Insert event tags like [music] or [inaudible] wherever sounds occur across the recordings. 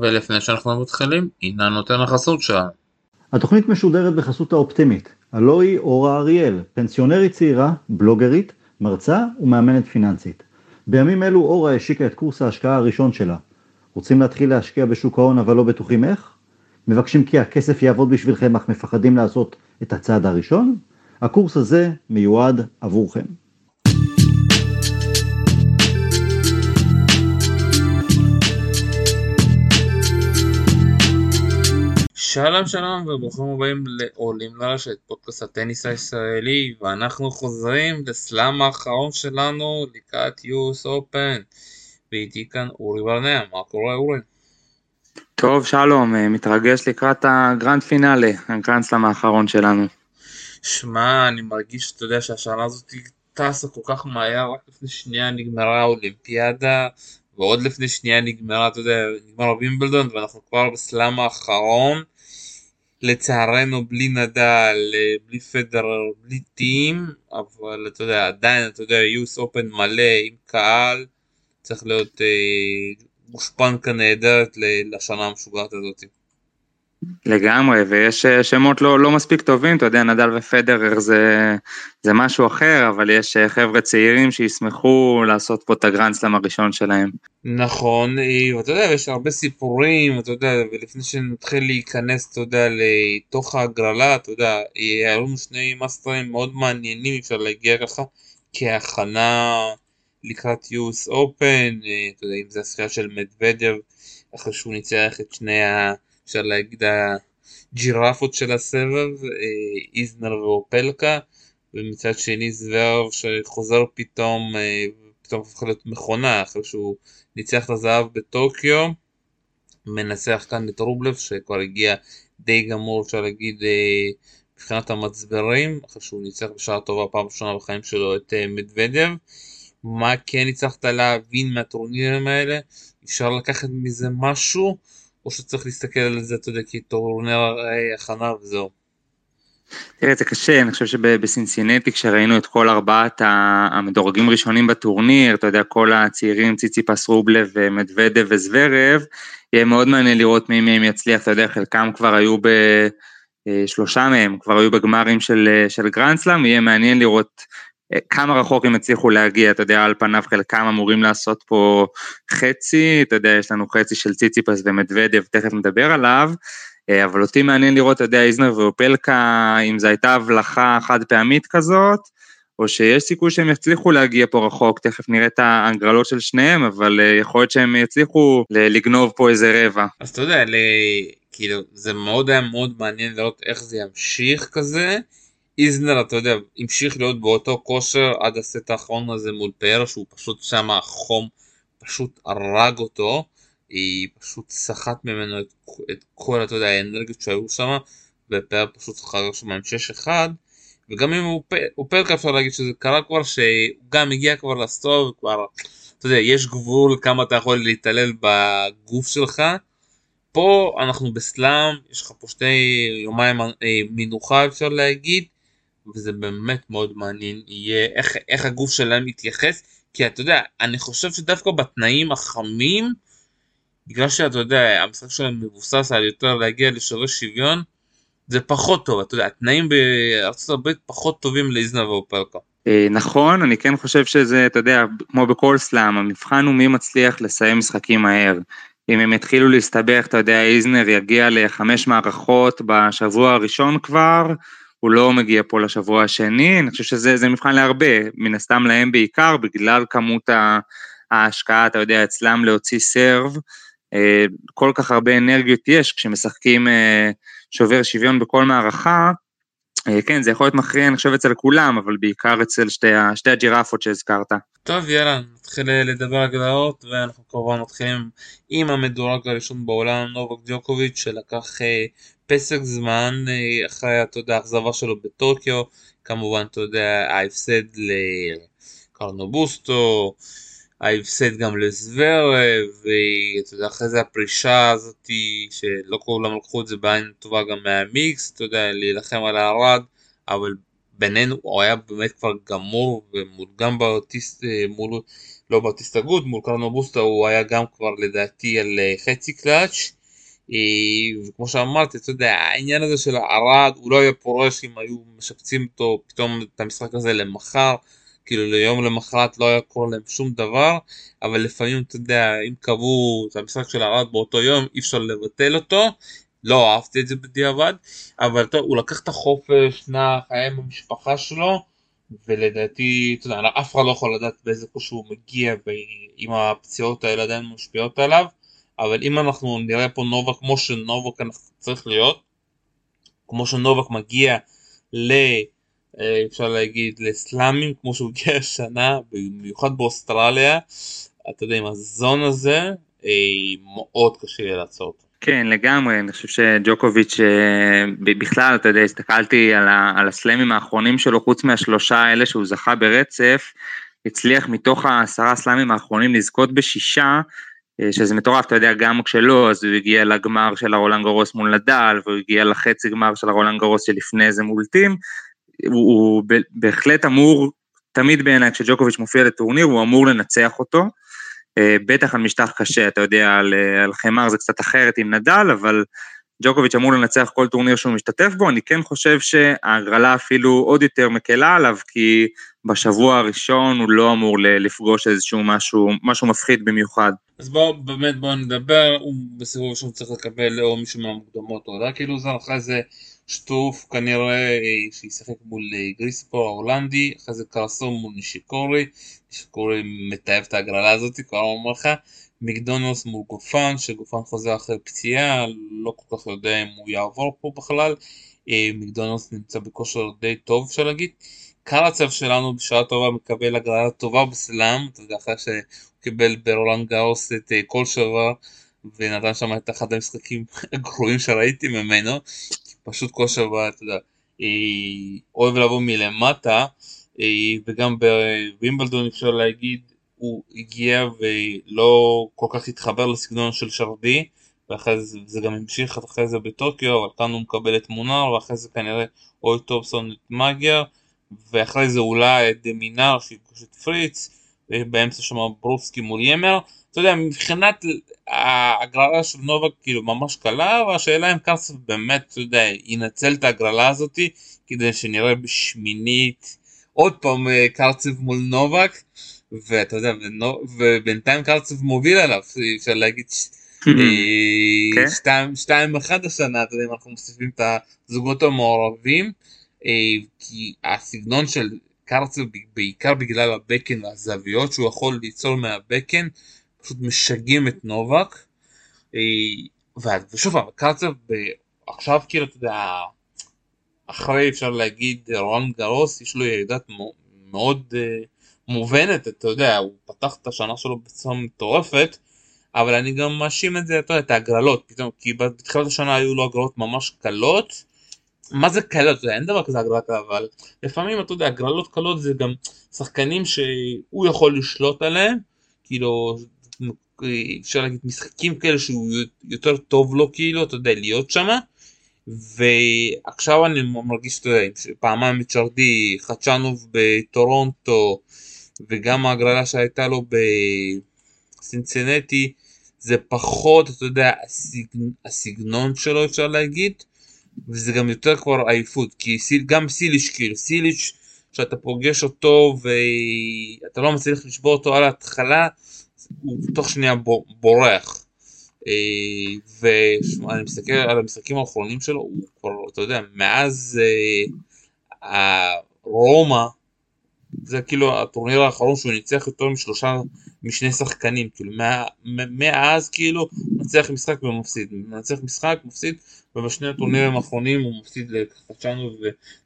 ולפני שאנחנו מתחילים, הנה נותן החסות שלנו. התוכנית משודרת בחסות האופטימית, הלא היא אורה אריאל, פנסיונרית צעירה, בלוגרית, מרצה ומאמנת פיננסית. בימים אלו אורה השיקה את קורס ההשקעה הראשון שלה. רוצים להתחיל להשקיע בשוק ההון אבל לא בטוחים איך? מבקשים כי הכסף יעבוד בשבילכם אך מפחדים לעשות את הצעד הראשון? הקורס הזה מיועד עבורכם. שלום שלום וברוכים הבאים לעולים לרשת, פודקאסט הטניס הישראלי ואנחנו חוזרים לסלאם האחרון שלנו לקראת US Open ואיתי כאן אורי ברנע, מה קורה אורי? טוב שלום, אה, מתרגש לקראת ה grand finale, הגרנד סלאם האחרון שלנו. שמע, אני מרגיש, אתה יודע, שהשנה הזאת טסה כל כך מהר, רק לפני שנייה נגמרה האולימפיאדה ועוד לפני שנייה נגמרה, אתה יודע, נגמר הווימבלדון ואנחנו כבר בסלאם האחרון לצערנו בלי נדל, בלי פדרר, בלי טים, אבל אתה יודע, עדיין, אתה יודע, יוס אופן מלא עם קהל, צריך להיות אה, גושפנקה נהדרת לשנה המשוגעת הזאת. לגמרי, ויש אה, שמות לא, לא מספיק טובים, אתה יודע, נדל ופדרר זה, זה משהו אחר, אבל יש אה, חבר'ה צעירים שישמחו לעשות פה את הגרנדסלאם הראשון שלהם. נכון, אה, ואתה יודע, יש הרבה סיפורים, אתה יודע, ולפני שנתחיל להיכנס, אתה יודע, לתוך ההגרלה, אתה יודע, היה לנו שני מאסטרים מאוד מעניינים, אפשר להגיע ככה, כהכנה לקראת US Open, אתה יודע, אם זה הזכייה של מדוודב, אחרי שהוא ניצח את שני ה... אפשר להגיד הג'ירפות של הסבב, אה, איזנר ואופלקה, ומצד שני זוורב שחוזר פתאום, אה, פתאום הופך להיות מכונה אחרי שהוא ניצח את הזהב בטוקיו, מנצח כאן את רובלב שכבר הגיע די גמור אפשר להגיד אה, מבחינת המצברים, אחרי שהוא ניצח בשעה טובה פעם ראשונה בחיים שלו את מדוודב. מה כן הצלחת להבין מהטורנירים האלה? אפשר לקחת מזה משהו? או שצריך להסתכל על זה, אתה יודע, כטורנר הכנה וזהו. תראה, זה קשה, אני חושב שבסינסינטי כשראינו את כל ארבעת המדורגים ראשונים בטורניר, אתה יודע, כל הצעירים, ציציפס רובלב ומדוודב וזוורב, יהיה מאוד מעניין לראות מי מהם יצליח, אתה יודע, חלקם כבר היו ב... שלושה מהם כבר היו בגמרים של, של גרנדסלאם, יהיה מעניין לראות כמה רחוק הם הצליחו להגיע, אתה יודע, על פניו חלקם אמורים לעשות פה חצי, אתה יודע, יש לנו חצי של ציציפס ומדוודב, תכף נדבר עליו, אה, אבל אותי מעניין לראות, אתה יודע, איזנר ואופלקה, אם זו הייתה הבלחה חד פעמית כזאת, או שיש סיכוי שהם יצליחו להגיע פה רחוק, תכף נראה את ההגרלות של שניהם, אבל אה, יכול להיות שהם יצליחו לגנוב פה איזה רבע. אז אתה יודע, כאילו, זה מאוד היה מאוד מעניין לראות איך זה ימשיך כזה. איזנר, אתה יודע, המשיך להיות באותו כושר עד הסט האחרון הזה מול פאר, שהוא פשוט שם החום פשוט הרג אותו, היא פשוט סחט ממנו את, את כל, אתה יודע, האנרגיות שהיו שם, ופאר פשוט חרר שם עם 6-1, וגם אם הוא, פרק אפשר להגיד שזה קרה כבר, שהוא גם הגיע כבר לסטוב, כבר, אתה יודע, יש גבול כמה אתה יכול להתעלל בגוף שלך. פה אנחנו בסלאם, יש לך פה שתי יומיים אה, מנוחה אפשר להגיד, וזה באמת מאוד מעניין יהיה איך, איך הגוף שלהם יתייחס, כי אתה יודע, אני חושב שדווקא בתנאים החמים, בגלל שאתה יודע, המשחק שלהם מבוסס על יותר להגיע לשורי שוויון, זה פחות טוב, אתה יודע, התנאים הברית פחות טובים לאיזנה ואופלקה. אה, נכון, אני כן חושב שזה, אתה יודע, כמו בכל סלאם, המבחן הוא מי מצליח לסיים משחקים מהר. אם הם יתחילו להסתבך, אתה יודע, איזנר יגיע לחמש מערכות בשבוע הראשון כבר, הוא לא מגיע פה לשבוע השני, אני חושב שזה מבחן להרבה, מן הסתם להם בעיקר, בגלל כמות ההשקעה, אתה יודע, אצלם להוציא סרב, אה, כל כך הרבה אנרגיות יש כשמשחקים אה, שובר שוויון בכל מערכה, כן, זה יכול להיות מכריע, אני חושב, אצל כולם, אבל בעיקר אצל שתי, שתי הג'ירפות שהזכרת. טוב, יאללה, נתחיל לדבר על ואנחנו כמובן מתחילים עם המדורג הראשון בעולם, נובק דיוקוביץ', שלקח פסק זמן אה, אחרי, אתה יודע, האכזבה שלו בטוקיו, כמובן, אתה יודע, ההפסד לקרנובוסטו, ההפסד גם לזוורב, ואתה יודע, אחרי זה הפרישה הזאתי, שלא כולם לקחו את זה בעין טובה גם מהמיקס, אתה יודע, להילחם על הארד, אבל בינינו הוא היה באמת כבר גמור ומול גם באוטיסט מול לא באוטיסט הגוד מול קרנו בוסטה הוא היה גם כבר לדעתי על חצי קלאץ' וכמו שאמרתי אתה יודע העניין הזה של ערד הוא לא היה פורש אם היו משפצים אותו פתאום את המשחק הזה למחר כאילו ליום למחרת לא היה קורה להם שום דבר אבל לפעמים אתה יודע אם קבעו את המשחק של ערד באותו יום אי אפשר לבטל אותו. לא אהבתי את זה בדיעבד אבל טוב הוא לקח את החופש נח היה עם המשפחה שלו ולדעתי אתה יודע אף אחד לא יכול לדעת באיזה כושר הוא מגיע ואם הפציעות האלה עדיין משפיעות עליו אבל אם אנחנו נראה פה נובק כמו שנובק צריך להיות כמו שנובק מגיע ל... אה, אפשר להגיד לסלאמים כמו שהוא הגיע השנה במיוחד באוסטרליה אתה יודע עם הזון הזה אה, מאוד קשה יהיה לעצור אותו. כן לגמרי אני חושב שג'וקוביץ' אה, בכלל אתה יודע הסתכלתי על, ה, על הסלאמים האחרונים שלו חוץ מהשלושה האלה שהוא זכה ברצף הצליח מתוך העשרה סלאמים האחרונים לזכות בשישה שזה מטורף, אתה יודע, גם כשלא, אז הוא הגיע לגמר של הרולנד גרוס מול נדל, והוא הגיע לחצי גמר של הרולנד גרוס שלפני זה מול טים, הוא, הוא בהחלט אמור, תמיד בעיניי כשג'וקוביץ' מופיע לטורניר, הוא אמור לנצח אותו, אה, בטח על משטח קשה, אתה יודע, על, אה, על חמר זה קצת אחרת עם נדל, אבל ג'וקוביץ' אמור לנצח כל טורניר שהוא משתתף בו, אני כן חושב שההגרלה אפילו עוד יותר מקלה עליו, כי בשבוע הראשון הוא לא אמור לפגוש איזשהו משהו, משהו מפחיד במיוחד. אז בואו באמת בואו נדבר, הוא בסיבוב ראשון צריך לקבל או מישהו מהמוקדמות או לא כאילו זה אחרי זה שטוף כנראה שישחק מול גריספו ההולנדי, אחרי זה קרסום מול נישיקורי, נישיקורי מתעב את ההגרלה הזאת, כבר אומר לך, מקדונוס מול גופן, שגופן חוזר אחרי פציעה, לא כל כך יודע אם הוא יעבור פה בכלל, אה, מקדונוס נמצא בכושר די טוב אפשר להגיד. קרצב שלנו בשעה טובה מקבל הגרלה טובה בסלאם, אתה יודע, אחרי שהוא קיבל ברולנד גאוס את כל אה, שבוע ונתן שם את אחד המשחקים [laughs] הגרועים שראיתי ממנו, פשוט כל שבוע, אתה יודע, אה, אוהב לבוא מלמטה, וגם בווימבלדון אפשר להגיד הוא הגיע ולא כל כך התחבר לסגנון של שרדי ואחרי זה, זה גם המשיך אחרי זה בטוקיו אבל כאן הוא מקבל את מונר ואחרי זה כנראה אוי טופסון את מגייר ואחרי זה אולי את דמינר שיפגוש את פריץ ובאמצע שם ברוסקי מול ימר. אתה יודע מבחינת ההגרלה של נובה כאילו ממש קלה והשאלה אם קרסף באמת אתה יודע ינצל את ההגרלה הזאתי כדי שנראה בשמינית עוד פעם אה, קרצב מול נובק. ואתה יודע, ובינתיים קרצב מוביל עליו, אפשר להגיד [laughs] אה, כן. שתיים אחד השנה, אתה יודע, אם אנחנו מוסיפים את הזוגות המעורבים, כי הסגנון של קרצב, בעיקר בגלל הבקן והזוויות שהוא יכול ליצור מהבקן, פשוט משגעים את נובק. אה, ושוב פעם, קרצב עכשיו כאילו, אתה יודע, אחרי אפשר להגיד רון גרוס, יש לו ירידה מאוד מובנת, אתה יודע, הוא פתח את השנה שלו בצורה מטורפת, אבל אני גם מאשים את זה, אתה יודע, את ההגרלות, פתאום, כי בתחילת השנה היו לו הגרלות ממש קלות, מה זה קלות, אין דבר כזה הגרלה קלה, אבל לפעמים, אתה יודע, הגרלות קלות זה גם שחקנים שהוא יכול לשלוט עליהם, כאילו, אפשר להגיד משחקים כאלה שהוא יותר טוב לו, כאילו, אתה יודע, להיות שמה. ועכשיו אני מרגיש, אתה יודע, פעמיים את חדשנוב בטורונטו, וגם ההגרלה שהייתה לו בסינסנטי זה פחות, אתה יודע, הסגנון שלו אפשר להגיד, וזה גם יותר כבר עייפות, כי סיל, גם סיליש כאילו, סיליש שאתה פוגש אותו ואתה לא מצליח לשבור אותו על ההתחלה, הוא תוך שנייה בורח. אה, ואני מסתכל על המשחקים האחרונים שלו, הוא כבר, אתה יודע, מאז אה, רומא זה כאילו הטורניר האחרון שהוא ניצח יותר משלושה, משני שחקנים, כאילו מאז כאילו מנצח משחק ומפסיד, מנצח משחק, מפסיד, ובשני הטורנירים האחרונים הוא מפסיד לחדשנו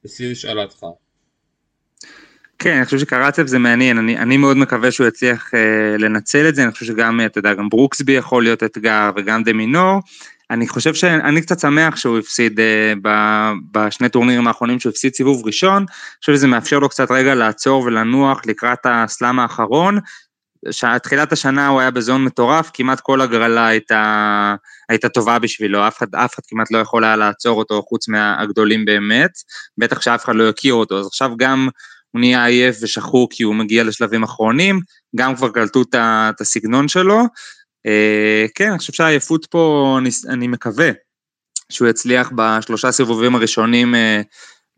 ולסיריש על ההתחלה. כן, אני חושב שקרצב זה מעניין, אני, אני מאוד מקווה שהוא יצליח אה, לנצל את זה, אני חושב שגם, אתה יודע, גם ברוקסבי יכול להיות אתגר וגם דה מינור, אני חושב שאני קצת שמח שהוא הפסיד uh, בשני טורנירים האחרונים שהוא הפסיד סיבוב ראשון, אני חושב שזה מאפשר לו קצת רגע לעצור ולנוח לקראת הסלאם האחרון, תחילת השנה הוא היה בזון מטורף, כמעט כל הגרלה הייתה, הייתה טובה בשבילו, אף אחד, אף אחד כמעט לא יכול היה לעצור אותו חוץ מהגדולים באמת, בטח שאף אחד לא יכיר אותו, אז עכשיו גם הוא נהיה עייף ושחוק כי הוא מגיע לשלבים אחרונים, גם כבר קלטו את הסגנון שלו. אה, כן, אני חושב שהעייפות פה, אני מקווה שהוא יצליח בשלושה סיבובים הראשונים אה,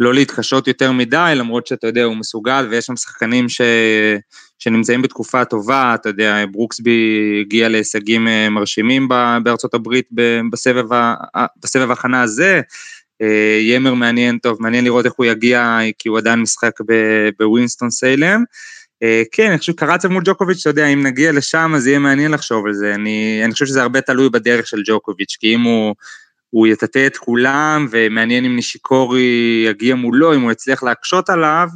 לא להתקשות יותר מדי, למרות שאתה יודע, הוא מסוגל ויש שם שחקנים ש... שנמצאים בתקופה טובה, אתה יודע, ברוקסבי הגיע להישגים אה, מרשימים בארצות הברית בסבב, ההכנה הזה, אה, ימר מעניין טוב, מעניין לראות איך הוא יגיע, כי הוא עדיין משחק בווינסטון סיילם. אה, כן, אני חושב שקרצב מול ג'וקוביץ', אתה יודע, אם נגיע לשם אז יהיה מעניין לחשוב על זה, אני, אני חושב שזה הרבה תלוי בדרך של ג'וקוביץ', כי אם הוא... הוא יטאטא את כולם, ומעניין אם נישיקורי יגיע מולו, אם הוא יצליח להקשות עליו,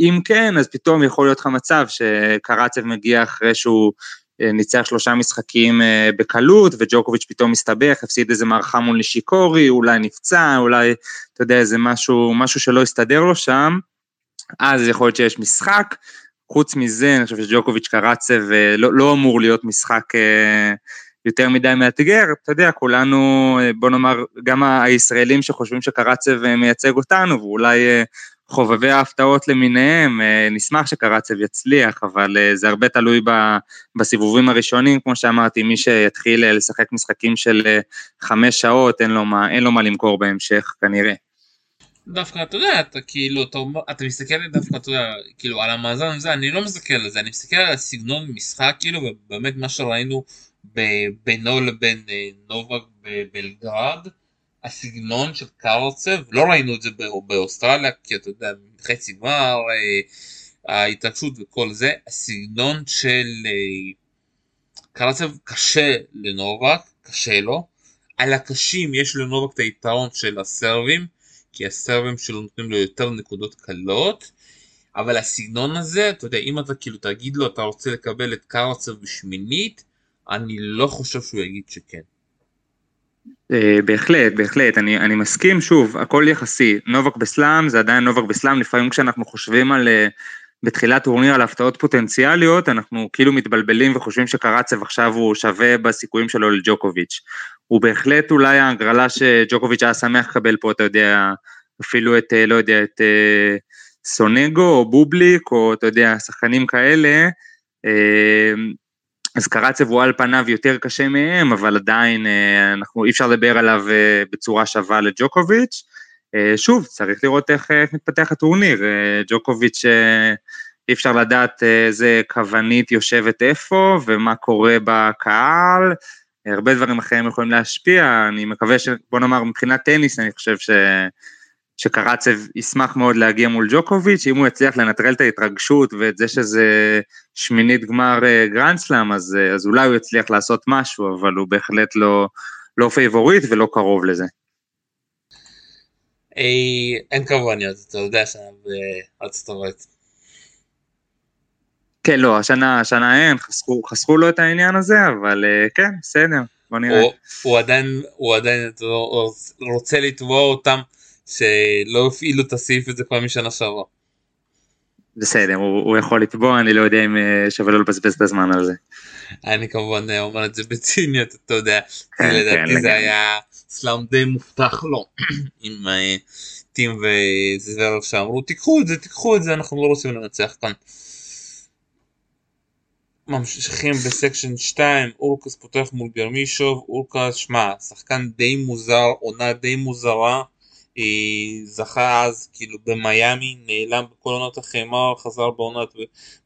אם כן, אז פתאום יכול להיות לך מצב שקרצב מגיע אחרי שהוא אה, ניצח שלושה משחקים אה, בקלות, וג'וקוביץ' פתאום מסתבך, הפסיד איזה מערכה מול נישיקורי, אולי נפצע, אולי, אתה יודע, איזה משהו, משהו שלא הסתדר לו שם, אז יכול להיות שיש משחק. חוץ מזה, אני חושב שג'וקוביץ' קרצב אה, לא, לא אמור להיות משחק יותר מדי מאתגר, אתה יודע, כולנו, בוא נאמר, גם הישראלים שחושבים שקרצב מייצג אותנו, ואולי חובבי ההפתעות למיניהם, אה, נשמח שקרצב יצליח, אבל אה, זה הרבה תלוי בסיבובים הראשונים, כמו שאמרתי, מי שיתחיל אה, לשחק משחקים של חמש שעות, אין לו מה, אין לו מה למכור בהמשך, כנראה. דווקא אתה יודע, אתה כאילו, אתה, אתה מסתכל דווקא, אתה יודע, כאילו על המאזן הזה, אני לא מסתכל על זה, אני מסתכל על הסגנון משחק, כאילו, ובאמת מה שראינו בינו לבין נובק בבלגרד, הסגנון של קרצב, לא ראינו את זה באוסטרליה, כי אתה יודע, חצי גמר, אה, ההתרגשות וכל זה, הסגנון של אה, קרצב קשה לנובק, קשה לו. על הקשים יש לנובק את היתרון של הסרבים, כי הסרבים שלו נותנים לו יותר נקודות קלות, אבל הסגנון הזה, אתה יודע, אם אתה כאילו תגיד לו אתה רוצה לקבל את קרצב בשמינית, אני לא חושב שהוא יגיד שכן. אה, בהחלט, בהחלט, אני, אני מסכים, שוב, הכל יחסי, נובק בסלאם זה עדיין נובק בסלאם, לפעמים כשאנחנו חושבים על, אה, בתחילת טורניר על הפתעות פוטנציאליות, אנחנו כאילו מתבלבלים וחושבים שקרצב עכשיו הוא שווה בסיכויים שלו לג'וקוביץ'. הוא בהחלט אולי ההגרלה שג'וקוביץ' היה שמח לקבל פה, אתה יודע, אפילו את, אה, לא יודע, את סונגו או בובליק, או אתה יודע, שחקנים כאלה, אז קרצב הוא על פניו יותר קשה מהם, אבל עדיין אה, אנחנו, אי אפשר לדבר עליו אה, בצורה שווה לג'וקוביץ'. אה, שוב, צריך לראות איך, איך מתפתח הטורניר. ג'וקוביץ', אי אפשר לדעת איזה כוונית יושבת איפה ומה קורה בקהל. הרבה דברים אחרים יכולים להשפיע, אני מקווה ש... בוא נאמר, מבחינת טניס, אני חושב ש... שקרצב ישמח מאוד להגיע מול ג'וקוביץ', אם הוא יצליח לנטרל את ההתרגשות ואת זה שזה שמינית גמר אה, גרנדסלאם, אז, אה, אז אולי הוא יצליח לעשות משהו, אבל הוא בהחלט לא, לא פייבוריט ולא קרוב לזה. אי, אין כמובניות, אתה יודע שאני בארצות הברית. כן, לא, השנה, השנה אין, חסכו, חסכו לו את העניין הזה, אבל אה, כן, בסדר, בוא נראה. הוא, הוא עדיין, הוא עדיין רוצה לתבוע אותם שלא הפעילו את הסעיף הזה כבר משנה שעברה. בסדר, הוא, הוא יכול לתבוע, אני לא יודע אם אה, שווה לו לבזבז את הזמן על זה. אני כמובן אה, אומר את זה בציניות, אתה יודע, [laughs] כן, לדעתי כן, זה היה סלאם די מובטח לו, [clears throat] עם אה, טים וזוורב שאמרו תיקחו את זה, תיקחו את זה, אנחנו לא רוצים לנצח כאן. ממשיכים בסקשן 2, אורקס פותח מול גרמישוב, אורקס, שמע, שחקן די מוזר, עונה די מוזרה, זכה אז כאילו במיאמי, נעלם בכל עונות החמר, חזר בעונות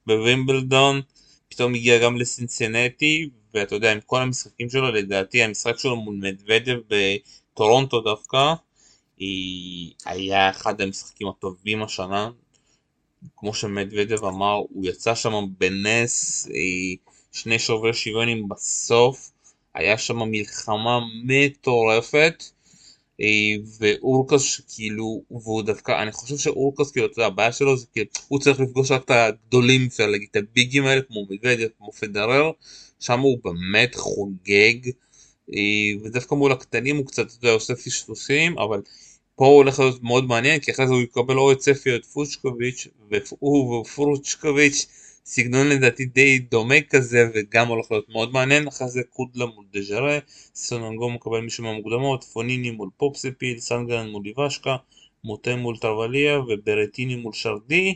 בווימבלדון, פתאום הגיע גם לסינסנטי, ואתה יודע, עם כל המשחקים שלו, לדעתי המשחק שלו מול מדוודב בטורונטו דווקא, היה אחד המשחקים הטובים השנה, כמו שמדוודב אמר, הוא יצא שם בנס, שני שוברי שוויונים בסוף, היה שם מלחמה מטורפת. אה, ואורקוס כאילו והוא דווקא אני חושב שאורקוס כאילו אתה יודע הבעיה שלו זה כאילו הוא צריך לפגוש רק את הגדולים אפשר להגיד את הביגים האלה כמו מגדיה כמו פדרר שם הוא באמת חוגג אה, ודווקא מול הקטנים הוא קצת אתה יודע, עושה פשפוסים אבל פה הוא הולך להיות מאוד מעניין כי אחרי זה הוא יקבל או את ספי או את פוצ'קוביץ' והוא ופוצ'קוביץ' סגנון לדעתי די דומה כזה וגם הולך להיות מאוד מעניין אחרי זה קודלה מול דז'רה, סוננגו מקבל מישהו מהמוקדמות, פוניני מול פופספיל, סנגרן מול ליבשקה, מוטה מול טרווליה וברטיני מול שרדי.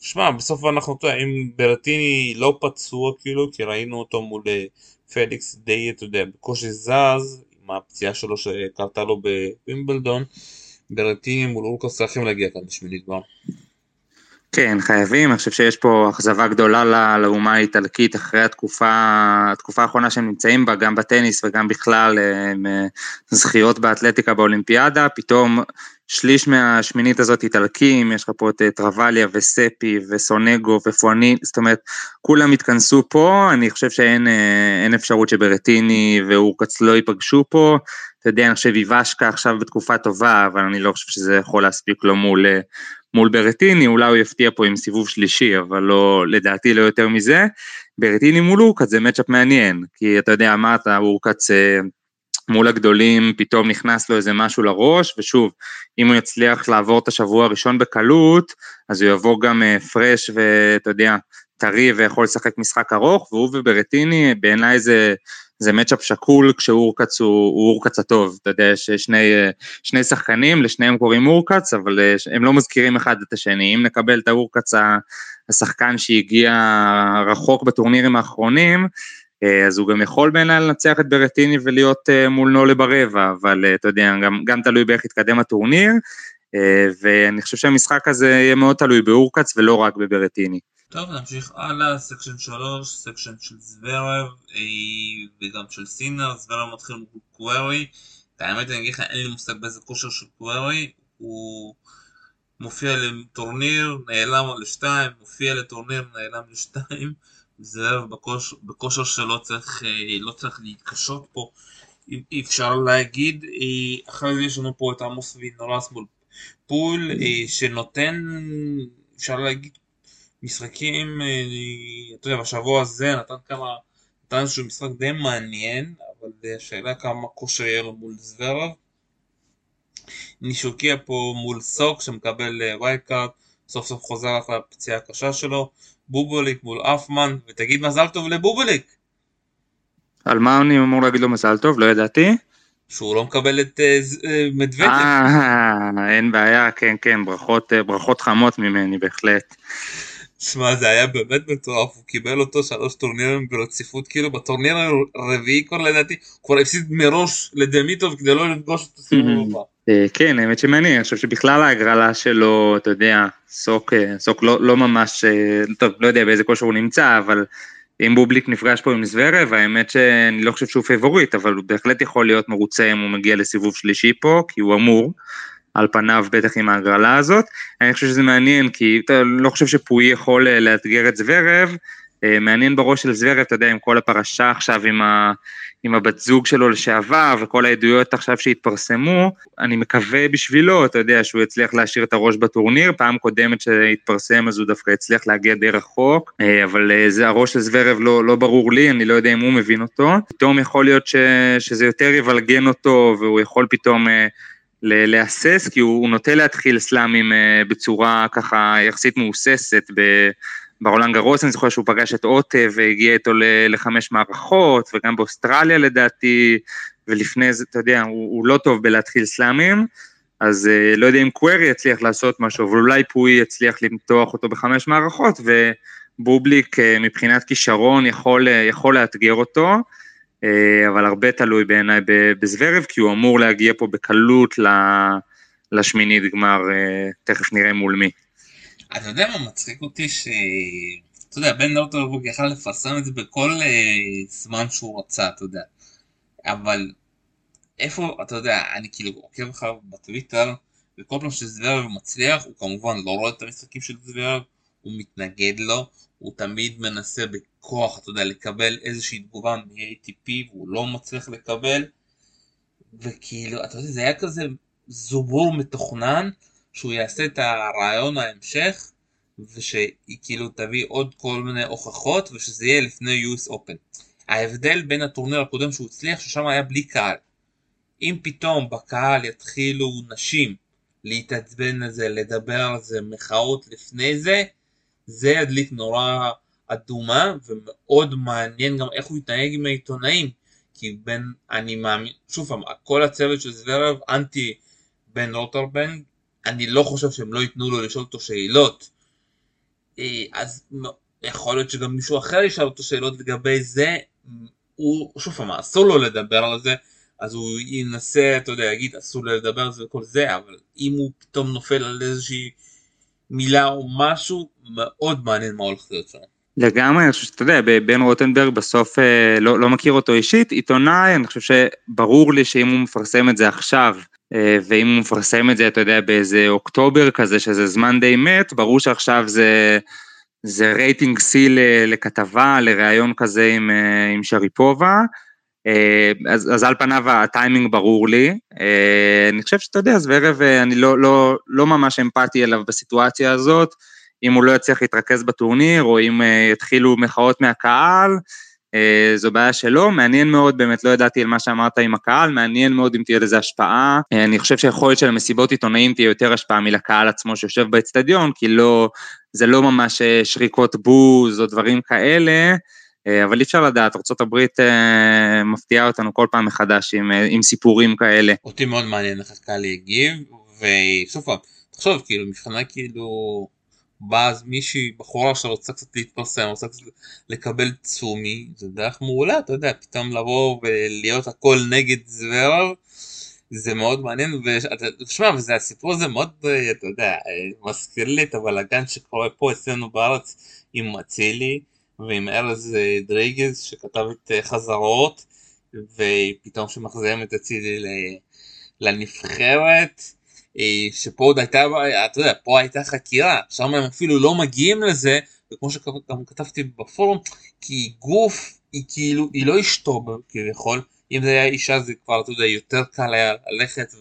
שמע בסוף אנחנו, אם ברטיני לא פצוע כאילו כי ראינו אותו מול אה, פליקס די אתה יודע בקושי זז עם הפציעה שלו שקרתה לו בווימבלדון ברטיני מול אורקוס צריכים להגיע כאן בשמינית גמר. כן, חייבים, אני חושב שיש פה אכזבה גדולה לאומה האיטלקית אחרי התקופה, התקופה האחרונה שהם נמצאים בה, גם בטניס וגם בכלל, עם אה, זכיות באתלטיקה באולימפיאדה, פתאום שליש מהשמינית הזאת איטלקים, יש לך פה את אה, טרווליה וספי וסונגו ופואני, זאת אומרת, כולם התכנסו פה, אני חושב שאין אה, אפשרות שברטיני ואורקץ לא ייפגשו פה, אתה יודע, אני חושב איוושקה עכשיו בתקופה טובה, אבל אני לא חושב שזה יכול להספיק לו מול, מול ברטיני, אולי הוא יפתיע פה עם סיבוב שלישי, אבל לא, לדעתי לא יותר מזה. ברטיני מול אורקץ זה מצ'אפ מעניין, כי אתה יודע, אמרת, אורקץ אה, מול הגדולים פתאום נכנס לו איזה משהו לראש, ושוב, אם הוא יצליח לעבור את השבוע הראשון בקלות, אז הוא יבוא גם אה, פרש ואתה יודע, טרי ויכול לשחק משחק ארוך, והוא וברטיני בעיניי זה זה מצ'אפ שקול כשאורקץ הוא, אורקץ הטוב, אתה יודע, יש שני, שני שחקנים, לשניהם קוראים אורקץ, אבל אה, הם לא מזכירים אחד את השני, אם נקבל את האורקץ השחקן שהגיע רחוק בטורנירים האחרונים, אה, אז הוא גם יכול בעיניי לנצח את ברטיני ולהיות אה, מול נולה ברבע, אבל אתה יודע, גם, גם תלוי באיך יתקדם הטורניר, ואני חושב שהמשחק הזה יהיה מאוד תלוי בהורקץ' ולא רק בברטיני. טוב נמשיך הלאה, section 3, section של זוורב אה, וגם של סינר, זוורב מתחיל מול קווירי, האמת אני אגיד לך אין לי מושג באיזה כושר של קווירי, הוא מופיע לטורניר, נעלם לשתיים, מופיע לטורניר, נעלם לשתיים, זוורב בכושר, בכושר שלא צריך, אה, לא צריך להתקשות פה, אי אפשר להגיד, אה, אחרי זה יש לנו פה את עמוס וינורס מול פול, שנותן, אפשר להגיד משחקים, אה, אתה יודע, בשבוע הזה נתן כמה, נתן איזשהו משחק די מעניין, אבל השאלה כמה כושר יהיה לו מול זוורב. נישוקיה פה מול סוק שמקבל וייקארט, אה, סוף סוף חוזר אחרי הפציעה הקשה שלו, בובוליק מול אפמן, ותגיד מזל טוב לבובוליק. על מה אני אמור להגיד לו מזל טוב? לא ידעתי. שהוא לא מקבל את uh, מדוודב. אה, אין בעיה, כן, כן, ברכות, ברכות חמות ממני בהחלט. שמע זה היה באמת מטורף, הוא קיבל אותו שלוש טורנירים ברציפות, כאילו בטורניר הרביעי כבר לדעתי, הוא כבר הפסיד מראש לדמיטוב כדי לא לפגוש את הסיבוב הבא. אה, כן, האמת שמעניין, אני חושב שבכלל ההגרלה שלו, אתה יודע, סוק, אה, סוק לא, לא ממש, אה, טוב, לא יודע באיזה כושר הוא נמצא, אבל אם בובליק נפגש פה עם זוורב, האמת שאני לא חושב שהוא פייבוריט, אבל הוא בהחלט יכול להיות מרוצה אם הוא מגיע לסיבוב שלישי פה, כי הוא אמור. על פניו בטח עם ההגרלה הזאת. אני חושב שזה מעניין כי אתה לא חושב שפואי יכול אה, לאתגר את זוורב, אה, מעניין בראש של זוורב, אתה יודע, עם כל הפרשה עכשיו עם, ה, עם הבת זוג שלו לשעבר וכל העדויות עכשיו שהתפרסמו, אני מקווה בשבילו, אתה יודע, שהוא יצליח להשאיר את הראש בטורניר, פעם קודמת שהתפרסם אז הוא דווקא הצליח להגיע די רחוק, אה, אבל זה הראש של זוורב לא, לא ברור לי, אני לא יודע אם הוא מבין אותו, פתאום יכול להיות ש, שזה יותר יבלגן אותו והוא יכול פתאום להסס, כי הוא, הוא נוטה להתחיל סלאמים אה, בצורה ככה יחסית מהוססת. ברולנד גרוס אני זוכר שהוא פגש את אוטה והגיע איתו לחמש מערכות, וגם באוסטרליה לדעתי, ולפני זה, אתה יודע, הוא, הוא לא טוב בלהתחיל סלאמים, אז אה, לא יודע אם קווירי יצליח לעשות משהו, אבל אולי פוי יצליח למתוח אותו בחמש מערכות, ובובליק אה, מבחינת כישרון יכול, יכול לאתגר אותו. אה, אבל הרבה תלוי בעיניי בזוורב, כי הוא אמור להגיע פה בקלות לשמינית גמר, אה, תכף נראה מול מי. אתה יודע מה מצחיק אותי? ש... אתה יודע, בן נורטורבורג יכל לפרסם את זה בכל uh, זמן שהוא רצה, אתה יודע. אבל איפה, אתה יודע, אני כאילו עוקב לך בטוויטר, וכל פעם שזוורב מצליח, הוא כמובן לא רואה את המשחקים של זוורב, הוא מתנגד לו, הוא תמיד מנסה בכוח, אתה יודע, לקבל איזושהי תגובה מ-ATP והוא לא מצליח לקבל וכאילו, אתה יודע, זה היה כזה זובור מתוכנן שהוא יעשה את הרעיון ההמשך ושהיא כאילו תביא עוד כל מיני הוכחות ושזה יהיה לפני US Open. ההבדל בין הטורניר הקודם שהוא הצליח ששם היה בלי קהל. אם פתאום בקהל יתחילו נשים להתעצבן על זה, לדבר על זה, מחאות לפני זה, זה ידליק נורא אדומה ומאוד מעניין גם איך הוא יתנהג עם העיתונאים. כי בן אני מאמין שוב פעם כל הצוות של זוורב אנטי בן רוטנברג אני לא חושב שהם לא ייתנו לו לשאול אותו שאלות. אה, אז יכול להיות שגם מישהו אחר ישאל אותו שאלות לגבי זה. הוא שוב פעם אסור לו לדבר על זה אז הוא ינסה אתה יודע יגיד אסור לו לדבר על זה וכל זה אבל אם הוא פתאום נופל על איזושהי מילה או משהו מאוד מעניין מה הולך להיות שם. לגמרי, אני חושב שאתה יודע, בן רוטנברג בסוף אה, לא, לא מכיר אותו אישית, עיתונאי, אני חושב שברור לי שאם הוא מפרסם את זה עכשיו, אה, ואם הוא מפרסם את זה, אתה יודע, באיזה אוקטובר כזה, שזה זמן די מת, ברור שעכשיו זה, זה רייטינג שיא לכתבה, לראיון כזה עם, אה, עם שריפובה, אז, אז על פניו הטיימינג ברור לי. אני חושב שאתה יודע, אז בערב אני לא, לא, לא ממש אמפתי אליו בסיטואציה הזאת, אם הוא לא יצליח להתרכז בטורניר, או אם אה, יתחילו מחאות מהקהל, אה, זו בעיה שלו, מעניין מאוד, באמת לא ידעתי על מה שאמרת עם הקהל, מעניין מאוד אם תהיה לזה השפעה. אה, אני חושב שיכול להיות שלמסיבות עיתונאים תהיה יותר השפעה מלקהל עצמו שיושב באצטדיון, כי לא, זה לא ממש שריקות בוז או דברים כאלה, אבל אי אפשר לדעת, ארה"ב מפתיעה אותנו כל פעם מחדש עם, עם סיפורים כאלה. אותי מאוד מעניין איך הקהל יגיב, וסוף פעם, תחשוב, כאילו, מבחינה כאילו... באה מישהי, בחורה שרוצה קצת להתפרסם, רוצה קצת לקבל צומי, זה דרך מעולה, אתה יודע, פתאום לבוא ולהיות הכל נגד זוורב, זה מאוד מעניין, ושמע, הסיפור הזה מאוד, אתה יודע, מזכיר לי את הבלאגן שקורה פה אצלנו בארץ עם אצילי ועם ארז דריגז שכתב את חזרות, ופתאום שמחזירים את אצילי לנבחרת. אה, שפה עוד הייתה, אתה יודע, פה הייתה חקירה, שם הם אפילו לא מגיעים לזה, וכמו שגם כתבתי בפורום, כי גוף היא כאילו, היא לא אשתו כביכול, אם זה היה אישה זה כבר, אתה יודע, יותר קל היה ללכת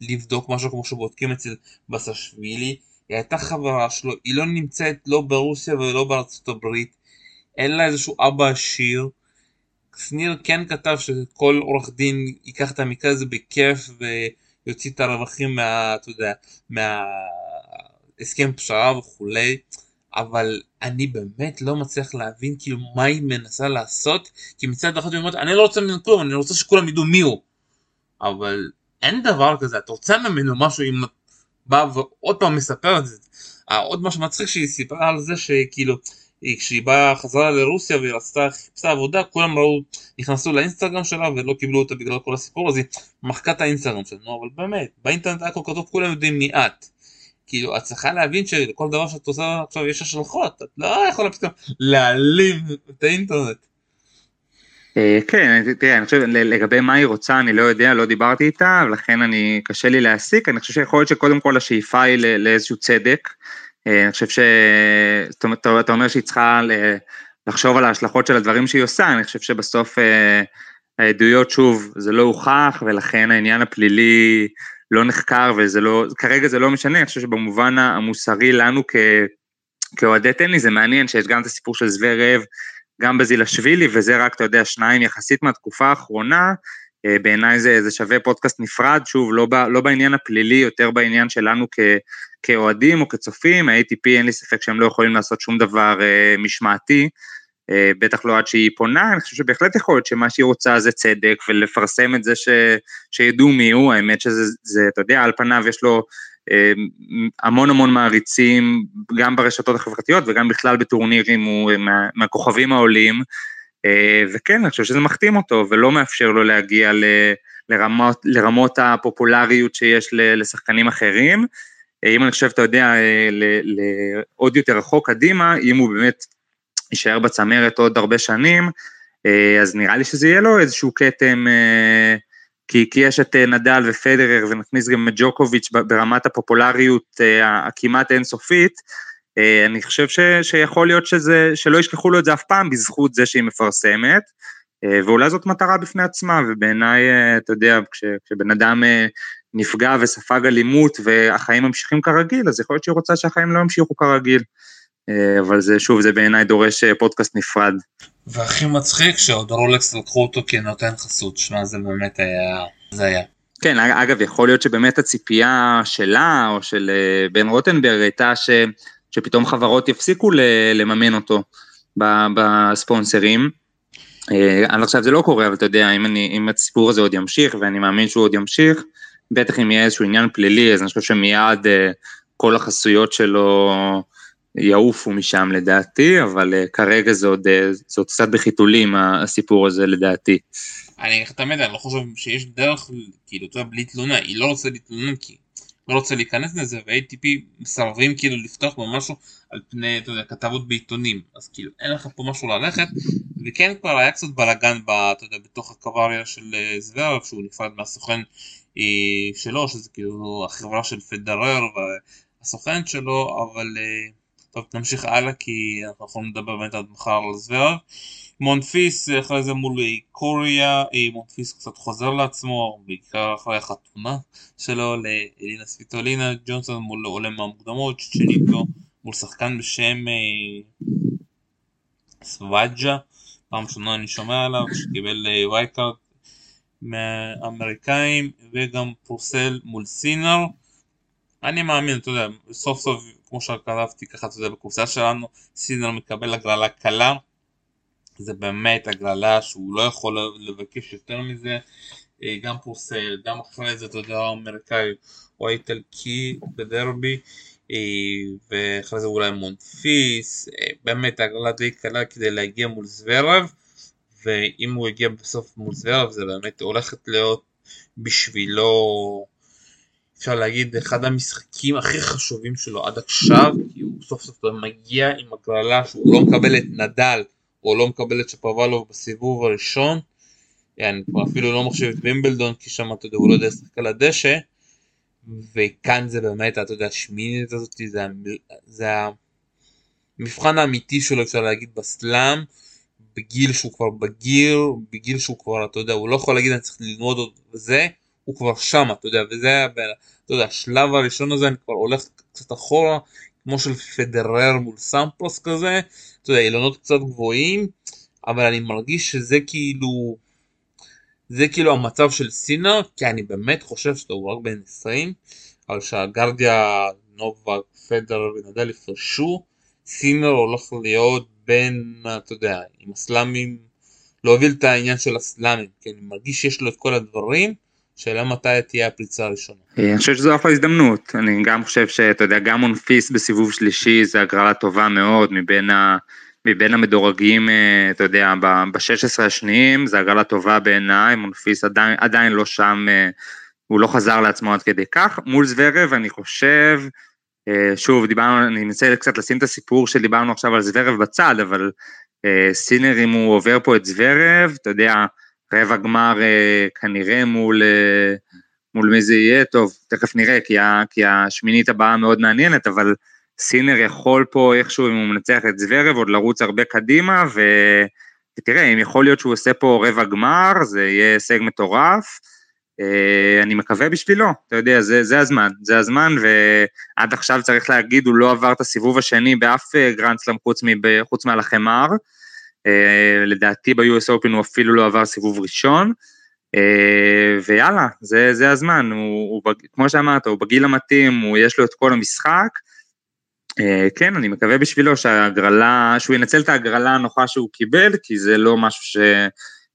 ולבדוק משהו כמו שבודקים אצל בסשווילי, היא הייתה חברה שלו, היא לא נמצאת לא ברוסיה ולא בארצות הברית, אין לה איזשהו אבא עשיר, שניר כן כתב שכל עורך דין ייקח את המקרה הזה בכיף ו... יוציא את הרווחים מה... אתה יודע, מהסכם פשרה וכולי, אבל אני באמת לא מצליח להבין כאילו מה היא מנסה לעשות, כי מצד אחד היא אומרת אני לא רוצה ממנו כלום, אני רוצה שכולם ידעו מי הוא, אבל אין דבר כזה, אתה רוצה ממנו משהו אם בא ועוד פעם מספר את זה, עוד משהו מצחיק שהיא סיפרה על זה שכאילו כשהיא באה חזרה לרוסיה והיא רצתה חיפשה עבודה כולם ראו נכנסו לאינסטגרם שלה ולא קיבלו אותה בגלל כל הסיפור הזה מחקה את האינסטגרם שלה. נו אבל באמת באינטרנט היה כל כתוב כולם יודעים מי את. כאילו את צריכה להבין שלכל דבר שאת עושה עכשיו יש השלכות את לא יכולה פתאום להעלים את האינטרנט. אה, כן, תראה, אני חושב לגבי מה היא רוצה אני לא יודע, לא דיברתי איתה, ולכן אני, קשה לי להסיק, אני חושב שיכול להיות שקודם כל השאיפה היא לאיזשהו צדק, אה, אני חושב ש... אתה אומר שהיא צריכה לחשוב על ההשלכות של הדברים שהיא עושה, אני חושב שבסוף אה, העדויות, שוב, זה לא הוכח, ולכן העניין הפלילי לא נחקר, וזה לא, כרגע זה לא משנה, אני חושב שבמובן המוסרי לנו כ... כאוהדי טניס, זה מעניין שיש גם את הסיפור של זוורב, גם בזילשווילי, וזה רק, אתה יודע, שניים יחסית מהתקופה האחרונה, אה, בעיניי זה, זה שווה פודקאסט נפרד, שוב, לא, ב, לא בעניין הפלילי, יותר בעניין שלנו כ, כאוהדים או כצופים, ה-ATP אין לי ספק שהם לא יכולים לעשות שום דבר אה, משמעתי, אה, בטח לא עד שהיא פונה, אני חושב שבהחלט יכול להיות שמה שהיא רוצה זה צדק ולפרסם את זה ש, שידעו מי הוא, האמת שזה, זה, אתה יודע, על פניו יש לו אה, המון המון מעריצים, גם ברשתות החברתיות וגם בכלל בטורנירים, הוא מה, מהכוכבים העולים, אה, וכן, אני חושב שזה מחתים אותו ולא מאפשר לו להגיע ל... לרמות, לרמות הפופולריות שיש לשחקנים אחרים. אם אני חושב, אתה יודע, לעוד יותר רחוק קדימה, אם הוא באמת יישאר בצמרת עוד הרבה שנים, אז נראה לי שזה יהיה לו איזשהו כתם, כי, כי יש את נדל ופדרר ונכניס גם את ג'וקוביץ' ברמת הפופולריות הכמעט אינסופית, אני חושב ש, שיכול להיות שזה, שלא ישכחו לו את זה אף פעם בזכות זה שהיא מפרסמת, ואולי זאת מטרה בפני עצמה, ובעיניי, אתה יודע, כש, כשבן אדם נפגע וספג אלימות והחיים ממשיכים כרגיל, אז יכול להיות שהיא רוצה שהחיים לא ימשיכו כרגיל. אה, אבל זה שוב, זה בעיניי דורש אה, פודקאסט נפרד. והכי מצחיק שעוד רולקס לקחו אותו כנותן חסות, שמע זה באמת היה, זה היה. כן, אגב, יכול להיות שבאמת הציפייה שלה או של אה, בן רוטנברג הייתה ש, שפתאום חברות יפסיקו לממן אותו. בספונסרים. עד עכשיו זה לא קורה, אבל אתה יודע, אם, אני, אם הסיפור הזה עוד ימשיך, ואני מאמין שהוא עוד ימשיך, בטח אם יהיה איזשהו עניין פלילי, אז אני חושב שמיד אה, כל החסויות שלו יעופו משם לדעתי, אבל uh, כרגע זה עוד, uh, זה עוד קצת בחיתולים הסיפור הזה לדעתי. אני תמיד, אני לא חושב שיש דרך, כאילו, אתה יודע, בלי תלונה, היא לא רוצה להתלונן כי לא רוצה להיכנס לזה, ו-ATP מסרבים כאילו לפתוח במשהו על פני, אתה יודע, כתבות בעיתונים, אז כאילו אין לך פה משהו ללכת, וכן כבר היה קצת בלאגן, אתה יודע, בתוך הקוואריה של זוורב, שהוא נפרד מהסוכן שלו, שזה כאילו החברה של פדרר והסוכן שלו, אבל... טוב, נמשיך הלאה כי אנחנו יכולים לדבר באמת עד מחר על זוורב. מונפיס אחרי זה מול קוריה, מונפיס קצת חוזר לעצמו, בעיקר אחרי החתונה שלו לאלינה ספיטולינה, ג'ונסון מול עולה מהמוקדמות, צ'צ'ניקו מול שחקן בשם אה, סוואג'ה, פעם ראשונה אני שומע עליו, שקיבל וייקארט אה, מהאמריקאים, וגם פרוסל מול סינר. אני מאמין, אתה יודע, סוף סוף כמו שכתבתי ככה, אתה יודע, בקופסה שלנו, סינר מקבל הגרלה קלה, זה באמת הגרלה שהוא לא יכול לבקש יותר מזה, אה, גם פורסל, גם אחרי זה, אתה יודע, האמריקאי או האיטלקי בדרבי, אה, ואחרי זה אולי מונפיס, אה, באמת הגרלה די קלה כדי להגיע מול זוורב, ואם הוא יגיע בסוף זוורב זה באמת הולכת להיות בשבילו אפשר להגיד אחד המשחקים הכי חשובים שלו עד עכשיו כי הוא סוף סוף מגיע עם הגרלה שהוא לא מקבל את נדל או לא מקבל את שפוואלוב בסיבוב הראשון. אני כבר אפילו לא מחשיב את בימבלדון כי שם אתה יודע הוא לא יודע לשחק על הדשא. וכאן זה באמת אתה יודע השמינית הזאת זה, זה המבחן האמיתי שלו אפשר להגיד בסלאם בגיל שהוא כבר בגיר בגיל שהוא כבר אתה יודע הוא לא יכול להגיד אני צריך ללמוד עוד וזה הוא כבר שם, אתה יודע, וזה היה, אתה יודע, השלב הראשון הזה אני כבר הולך קצת אחורה, כמו של פדרר מול סמפוס כזה, אתה יודע, אילונות קצת גבוהים, אבל אני מרגיש שזה כאילו, זה כאילו המצב של סינר, כי אני באמת חושב שהוא רק בן 20, אבל שהגרדיה, נובה, פדר ונדל יפרשו, סינר הולך להיות בין, אתה יודע, עם הסלאמים, להוביל את העניין של הסלאמים, כי אני מרגיש שיש לו את כל הדברים, שאלה מתי תהיה הפריצה הראשונה. אה, אני חושב שזו אחלה הזדמנות, אני גם חושב שאתה יודע, גם אונפיס בסיבוב שלישי זה הגרלה טובה מאוד מבין, ה, מבין המדורגים, אה, אתה יודע, ב-16 השניים, זה הגרלה טובה בעיניי, אונפיס עדיין, עדיין לא שם, אה, הוא לא חזר לעצמו עד כדי כך. מול זוורב אני חושב, שוב, דיברנו, אני מנסה קצת לשים את הסיפור שדיברנו עכשיו על זוורב בצד, אבל סינר אם הוא עובר פה את זוורב, אתה יודע, רבע גמר אה, כנראה מול, אה, מול מי זה יהיה, טוב, תכף נראה, כי, ה, כי השמינית הבאה מאוד מעניינת, אבל סינר יכול פה איכשהו, אם הוא מנצח את זוורב, עוד לרוץ הרבה קדימה, ו... ותראה, אם יכול להיות שהוא עושה פה רבע גמר, זה יהיה הישג מטורף. Uh, אני מקווה בשבילו, אתה יודע, זה, זה הזמן, זה הזמן, ועד עכשיו צריך להגיד, הוא לא עבר את הסיבוב השני באף גרנדסלאם חוץ, חוץ מהלחמר. אה, לדעתי ב-US Open הוא אפילו לא עבר סיבוב ראשון, אה, ויאללה, זה, זה הזמן, הוא, הוא, כמו שאמרת, הוא בגיל המתאים, הוא, יש לו את כל המשחק, אה, כן, אני מקווה בשבילו שההגרלה, שהוא ינצל את ההגרלה הנוחה שהוא קיבל, כי זה לא משהו ש...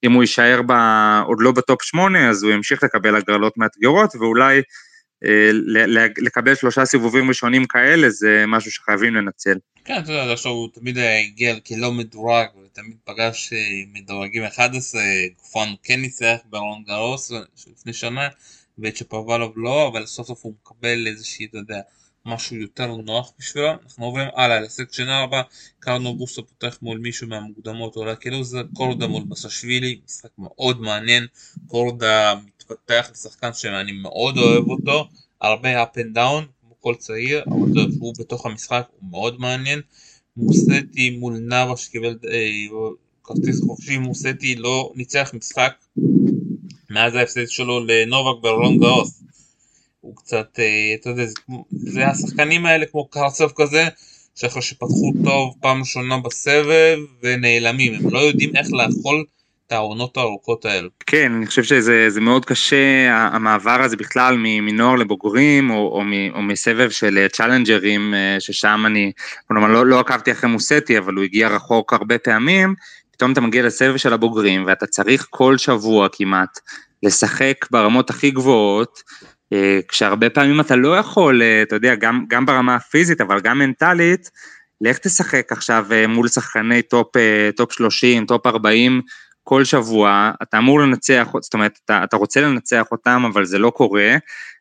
אם הוא יישאר ב, עוד לא בטופ שמונה, אז הוא ימשיך לקבל הגרלות מאתגרות, ואולי אה, לקבל שלושה סיבובים ראשונים כאלה, זה משהו שחייבים לנצל. כן, אתה יודע, עכשיו הוא תמיד הגיע כלא מדורג, ותמיד פגש אה, מדורגים 11, גופן כן ניצח ברון גרוס לפני שנה, ואת שפרבלוב לא, אבל סוף סוף הוא מקבל איזושהי, אתה יודע, משהו יותר נוח בשבילו. אנחנו עוברים הלאה לסקשן 4, קרנו בוסו פותח מול מישהו מהמוקדמות, אולי כאילו זה קורדה מול בסשווילי, משחק מאוד מעניין, קורדה מתפתח לשחקן שאני מאוד אוהב אותו, הרבה up and down, כל צעיר, אבל הוא בתוך המשחק הוא מאוד מעניין. מוסטי מול נאבה שקיבל אה, כרטיס חופשי, מוסטי לא ניצח משחק מאז ההפסד שלו לנובק ברולון גאוס. הוא קצת, אה, אתה יודע, זה, השחקנים האלה כמו קרצב כזה, שאחרי שפתחו טוב פעם ראשונה בסבב ונעלמים, הם לא יודעים איך לאכול את העונות הארוכות האלו. כן, אני חושב שזה מאוד קשה, המעבר הזה בכלל מנוער לבוגרים, או, או, או מסבב של צ'אלנג'רים, ששם אני, כלומר לא, לא עקבתי אחרי מוסטי, אבל הוא הגיע רחוק הרבה פעמים, פתאום אתה מגיע לסבב של הבוגרים, ואתה צריך כל שבוע כמעט לשחק ברמות הכי גבוהות, אה, כשהרבה פעמים אתה לא יכול, אה, אתה יודע, גם, גם ברמה הפיזית, אבל גם מנטלית, לך תשחק עכשיו אה, מול שחקני טופ, טופ 30, טופ 40 כל שבוע, אתה אמור לנצח, זאת אומרת, אתה, אתה רוצה לנצח אותם, אבל זה לא קורה,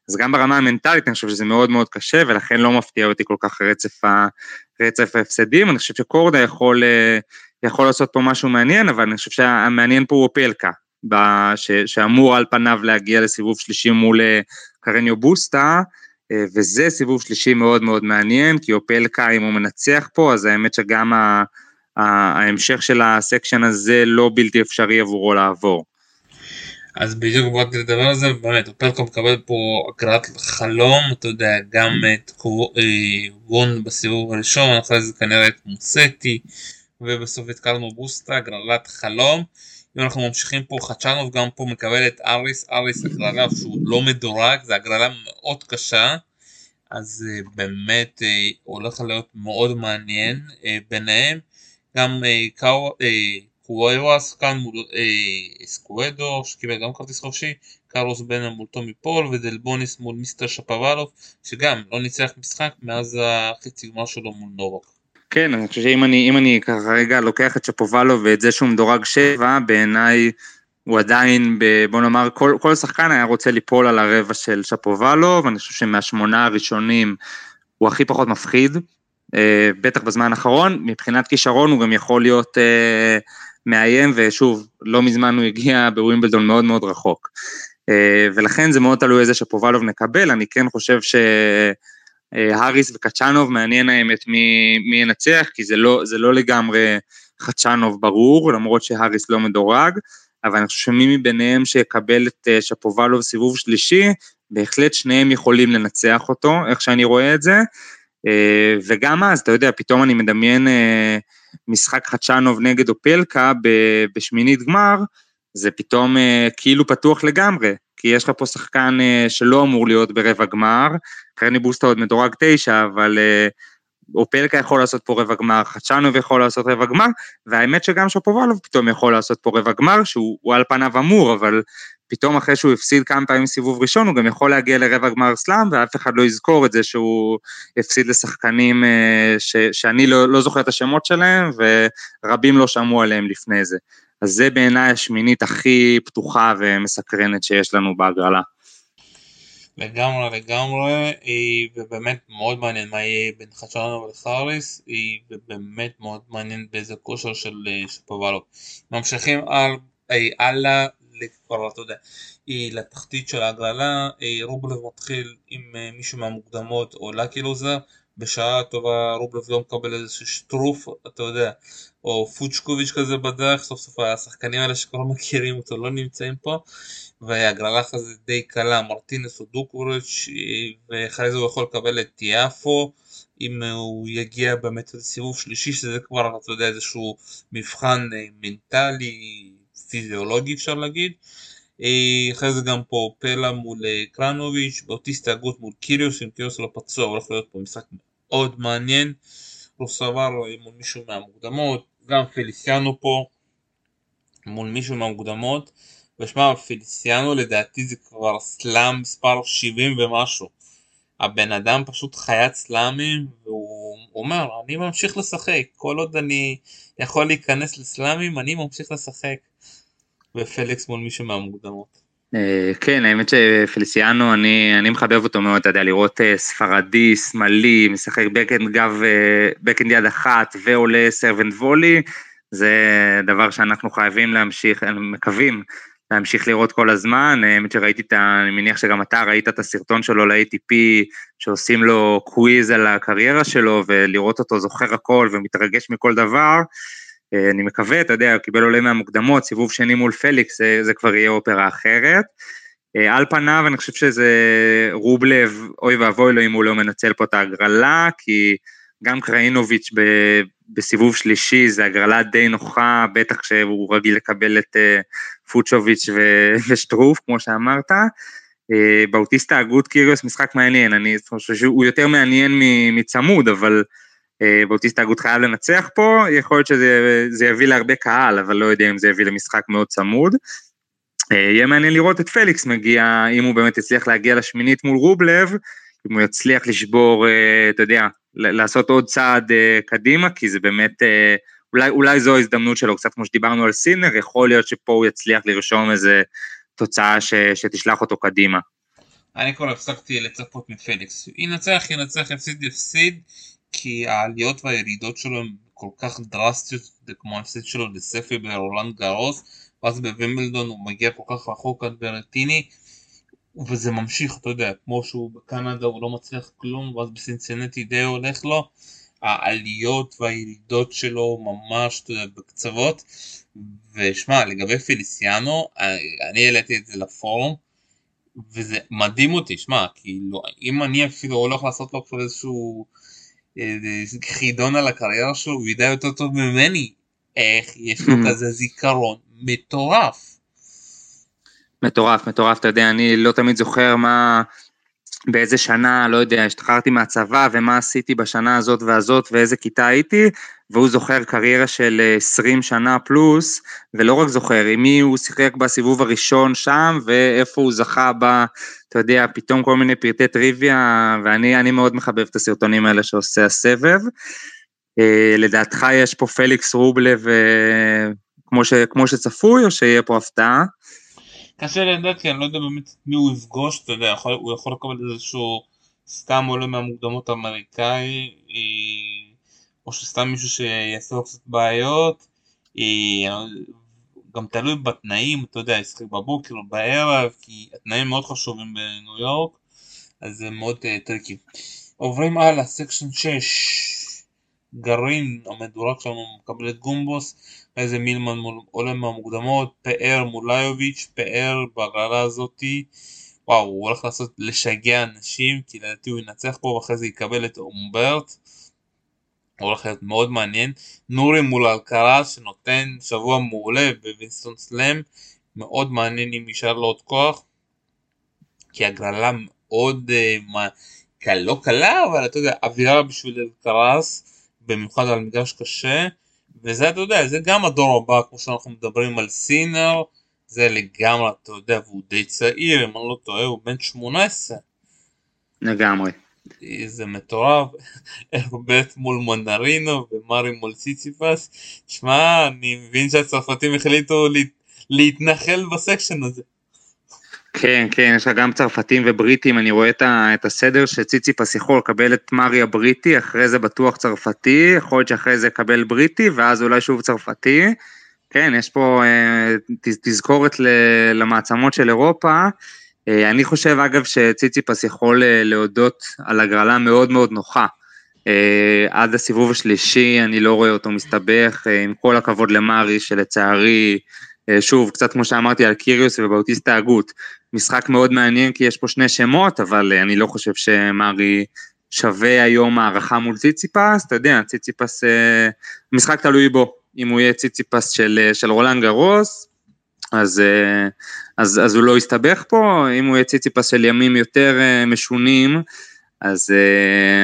אז גם ברמה המנטלית אני חושב שזה מאוד מאוד קשה, ולכן לא מפתיע אותי כל כך רצף, רצף ההפסדים, אני חושב שקורדה יכול, יכול לעשות פה משהו מעניין, אבל אני חושב שהמעניין פה הוא אופלקה, ש, שאמור על פניו להגיע לסיבוב שלישי מול קרניו בוסטה, אה, וזה סיבוב שלישי מאוד מאוד מעניין, כי אופלקה אם הוא מנצח פה, אז האמת שגם ה, ההמשך של הסקשן הזה לא בלתי אפשרי עבורו לעבור. אז בדיוק באתי לדבר על זה, באמת, אופלקה מקבל פה הקראת חלום, אתה יודע, גם את וון בסיבוב הראשון, אחרי זה כנראה את מוסטי, ובסוף את קרנו בוסטה, הגרלת חלום. אם אנחנו ממשיכים פה, חדשנוב גם פה מקבל את אריס, אריס הגרלה שהוא לא מדורג, זו הגרלה מאוד קשה, אז uh, באמת uh, הולך להיות מאוד מעניין uh, ביניהם. גם קווירואס כאן מול אסקואדו, שקיבל גם כרטיס חופשי, קרבאייס בנה מול טומי פול ודלבוניס מול מיסטר שפובלוב, שגם לא ניצח משחק מאז החצי גמר שלו מול נובאק. כן, אני חושב שאם אני, אני ככה רגע לוקח את שפובלוב ואת זה שהוא מדורג שבע, בעיניי הוא עדיין, ב, בוא נאמר, כל, כל שחקן היה רוצה ליפול על הרבע של שפובלוב, ואני חושב שמהשמונה הראשונים הוא הכי פחות מפחיד, אה, בטח בזמן האחרון, מבחינת כישרון הוא גם יכול להיות אה, מאיים, ושוב, לא מזמן הוא הגיע בווימבלדון מאוד מאוד רחוק. אה, ולכן זה מאוד תלוי איזה שפובלוב נקבל, אני כן חושב ש... אה, האריס וקצ'אנוב, מעניין האמת מי, מי ינצח, כי זה לא, זה לא לגמרי חצ'אנוב ברור, למרות שהאריס לא מדורג, אבל אני חושב שמי מביניהם שיקבל את אה, שפובלוב סיבוב שלישי, בהחלט שניהם יכולים לנצח אותו, איך שאני רואה את זה, אה, וגם אז, אתה יודע, פתאום אני מדמיין משחק חדשנוב נגד אופלקה בשמינית גמר, זה פתאום כאילו פתוח לגמרי, כי יש לך פה שחקן שלא אמור להיות ברבע גמר, קרני בוסטה עוד מדורג תשע, אבל אה, אופלקה יכול לעשות פה רבע גמר, חדשנוב יכול לעשות רבע גמר, והאמת שגם שופובלוב פתאום יכול לעשות פה רבע גמר, שהוא על פניו אמור, אבל פתאום אחרי שהוא הפסיד כמה פעמים סיבוב ראשון, הוא גם יכול להגיע לרבע גמר סלאם, ואף אחד לא יזכור את זה שהוא הפסיד לשחקנים אה, ש, שאני לא, לא זוכר את השמות שלהם, ורבים לא שמעו עליהם לפני זה. אז זה בעיניי השמינית הכי פתוחה ומסקרנת שיש לנו בהגרלה. לגמרי לגמרי, ובאמת מאוד מעניין מה יהיה בין חדשנו לחריס, ובאמת מאוד מעניין באיזה כושר של אה, שפובלוב. ממשיכים על, הלאה, כבר אתה יודע, לתחתית של ההגרלה, רובלב מתחיל עם אה, מישהו מהמוקדמות או לקי לוזר, בשעה טובה רובלב לא מקבל איזה שטרוף, אתה יודע, או פוצ'קוביץ' כזה בדרך, סוף סוף השחקנים האלה שכבר [laughs] מכירים אותו לא נמצאים פה. והגרלה כזה די קלה, מרטינס או דוקוריץ', ואחרי זה הוא יכול לקבל את טיאפו, אם הוא יגיע באמת לסיבוב שלישי, שזה כבר, אתה יודע, איזשהו מבחן אה, מנטלי, פיזיולוגי אפשר להגיד. אה, אחרי זה גם פה פלה מול אה, קרנוביץ', באוטיסט הגות מול קיריוס, אם קיריוס לא פצוע, הולך להיות פה משחק מאוד מעניין. רוסבר מול מישהו מהמוקדמות, גם פליסיאנו פה מול מישהו מהמוקדמות. ושמע, פליסיאנו לדעתי זה כבר סלאם מספר 70 ומשהו. הבן אדם פשוט חיית סלאמים, והוא אומר, אני ממשיך לשחק, כל עוד אני יכול להיכנס לסלאמים, אני ממשיך לשחק. ופליקס מול מישהו מהמוקדמות. אה, כן, האמת שפליסיאנו, אני, אני מחבב אותו מאוד, אתה יודע, לראות אה, ספרדי, שמאלי, משחק backhand גב, אה, backhand יד אחת ועולה serve and volley, זה דבר שאנחנו חייבים להמשיך, מקווים להמשיך לראות כל הזמן, האמת שראיתי את ה... אני מניח שגם אתה ראית את הסרטון שלו ל-ATP, שעושים לו קוויז על הקריירה שלו, ולראות אותו זוכר הכל ומתרגש מכל דבר. אה, אני מקווה, אתה יודע, קיבל עולה מהמוקדמות, סיבוב שני מול פליקס, זה, זה כבר יהיה אופרה אחרת. אה, על פניו אני חושב שזה רובלב, אוי ואבוי לו אם הוא לא מנצל פה את ההגרלה, כי גם קראינוביץ' בסיבוב שלישי זה הגרלה די נוחה, בטח שהוא רגיל לקבל את פוצ'וביץ' [laughs] ושטרוף, כמו שאמרת. באוטיסטה הגוד קיריוס משחק מעניין, אני חושב שהוא יותר מעניין מצמוד, אבל באוטיסטה הגוד חייב לנצח פה, יכול להיות שזה יביא להרבה קהל, אבל לא יודע אם זה יביא למשחק מאוד צמוד. יהיה מעניין לראות את פליקס מגיע, אם הוא באמת יצליח להגיע לשמינית מול רובלב, אם הוא יצליח לשבור, אתה יודע, לעשות עוד צעד קדימה, כי זה באמת, אולי, אולי זו ההזדמנות שלו, קצת כמו שדיברנו על סינר, יכול להיות שפה הוא יצליח לרשום איזה תוצאה ש, שתשלח אותו קדימה. אני כבר הפסקתי לצפות מפליקס, ינצח, ינצח, יפסיד, יפסיד, כי העליות והירידות שלו הן כל כך דרסטיות, כמו ההפסיד שלו לספי ברולנד גרוס, ואז בווימבלדון הוא מגיע כל כך רחוק עד ברטיני, וזה ממשיך, אתה יודע, כמו שהוא בקנדה הוא לא מצליח כלום, ואז בסינסינטי די הולך לו, העליות והירידות שלו ממש, אתה יודע, בקצוות, ושמע, לגבי פיליסיאנו, אני העליתי את זה לפורום, וזה מדהים אותי, שמע, כאילו, אם אני אפילו הולך לעשות לו עכשיו איזשהו חידון על הקריירה שלו, הוא ידע יותר טוב ממני איך יש לו כזה זיכרון מטורף. מטורף, מטורף, אתה יודע, אני לא תמיד זוכר מה, באיזה שנה, לא יודע, השתחררתי מהצבא ומה עשיתי בשנה הזאת והזאת ואיזה כיתה הייתי, והוא זוכר קריירה של 20 שנה פלוס, ולא רק זוכר, עם מי הוא שיחק בסיבוב הראשון שם, ואיפה הוא זכה ב... אתה יודע, פתאום כל מיני פרטי טריוויה, ואני מאוד מחבב את הסרטונים האלה שעושה הסבב. לדעתך יש פה פליקס רובלב כמו, ש, כמו שצפוי, או שיהיה פה הפתעה? קשה לדעת כי אני לא יודע באמת מי הוא יפגוש, אתה יודע, יכול, הוא יכול לקבל איזשהו סתם עולה מהמוקדמות האמריקאי, או שסתם מישהו שיעשה לו קצת בעיות, גם תלוי בתנאים, אתה יודע, ישחק בבוקר או בערב, כי התנאים מאוד חשובים בניו יורק, אז זה מאוד אה, tricky. עוברים הלאה, section 6, גרעין, המדורג שלנו מקבל את גומבוס, איזה מילמן מול, עולה מהמוקדמות, פאר מול ליוביץ', פאר בהגרלה הזאתי, וואו, הוא הולך לעשות, לשגע אנשים, כי לדעתי הוא ינצח פה ואחרי זה יקבל את אומברט, הולך להיות מאוד מעניין, נורי מול אלקרז שנותן שבוע מעולה בווינסטון סלאם, מאוד מעניין אם יישאר לו עוד כוח, כי הגרלה מאוד, uh, מה, לא קלה, אבל אתה יודע, אווירה בשביל אלקרז, במיוחד על מגרש קשה, וזה אתה יודע, זה גם הדור הבא, כמו שאנחנו מדברים על סינר, זה לגמרי, אתה יודע, והוא די צעיר, אם אני לא טועה, הוא בן 18. לגמרי. זה מטורף, הרבט מול מונרינו ומרי מול ציציפס, שמע, אני מבין שהצרפתים החליטו להתנחל בסקשן הזה. כן, כן, יש לך גם צרפתים ובריטים, אני רואה את הסדר שציציפס יכול לקבל את מרי הבריטי, אחרי זה בטוח צרפתי, יכול להיות שאחרי זה יקבל בריטי, ואז אולי שוב צרפתי. כן, יש פה אה, תזכורת למעצמות של אירופה. אה, אני חושב אגב שציציפס יכול אה, להודות על הגרלה מאוד מאוד נוחה. עד הסיבוב השלישי אני לא רואה אותו מסתבך, עם כל הכבוד למרי שלצערי אה, שוב, קצת כמו שאמרתי על קיריוס ובאוטיסטה הגות, משחק מאוד מעניין כי יש פה שני שמות, אבל אה, אני לא חושב שמרי שווה היום הערכה מול ציציפס, אתה יודע, ציציפס, אה, משחק תלוי בו, אם הוא יהיה ציציפס של, של רולנד גרוס, אז, אז, אז הוא לא יסתבך פה, אם הוא יהיה ציציפס של ימים יותר משונים, אז,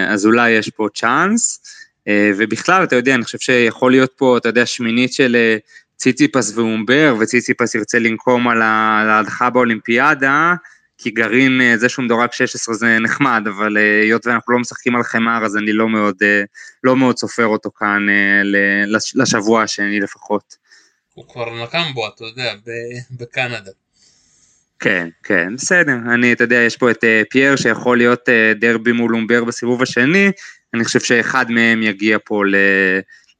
אז אולי יש פה צ'אנס, ובכלל, אתה יודע, אני חושב שיכול להיות פה, אתה יודע, שמינית של ציציפס ואומבר, וציציפס ירצה לנקום על ההדחה באולימפיאדה, כי גרעין, אה, זה שהוא מדורג 16 זה נחמד, אבל אה, היות ואנחנו לא משחקים על חמר, אז אני לא מאוד, אה, לא מאוד סופר אותו כאן לשבוע השני לפחות. הוא כבר נקם בו, אתה יודע, בקנדה. כן, כן, בסדר, אני, אתה יודע, יש פה את פייר שיכול להיות דרבי מול אומבר בסיבוב השני, אני חושב שאחד מהם יגיע פה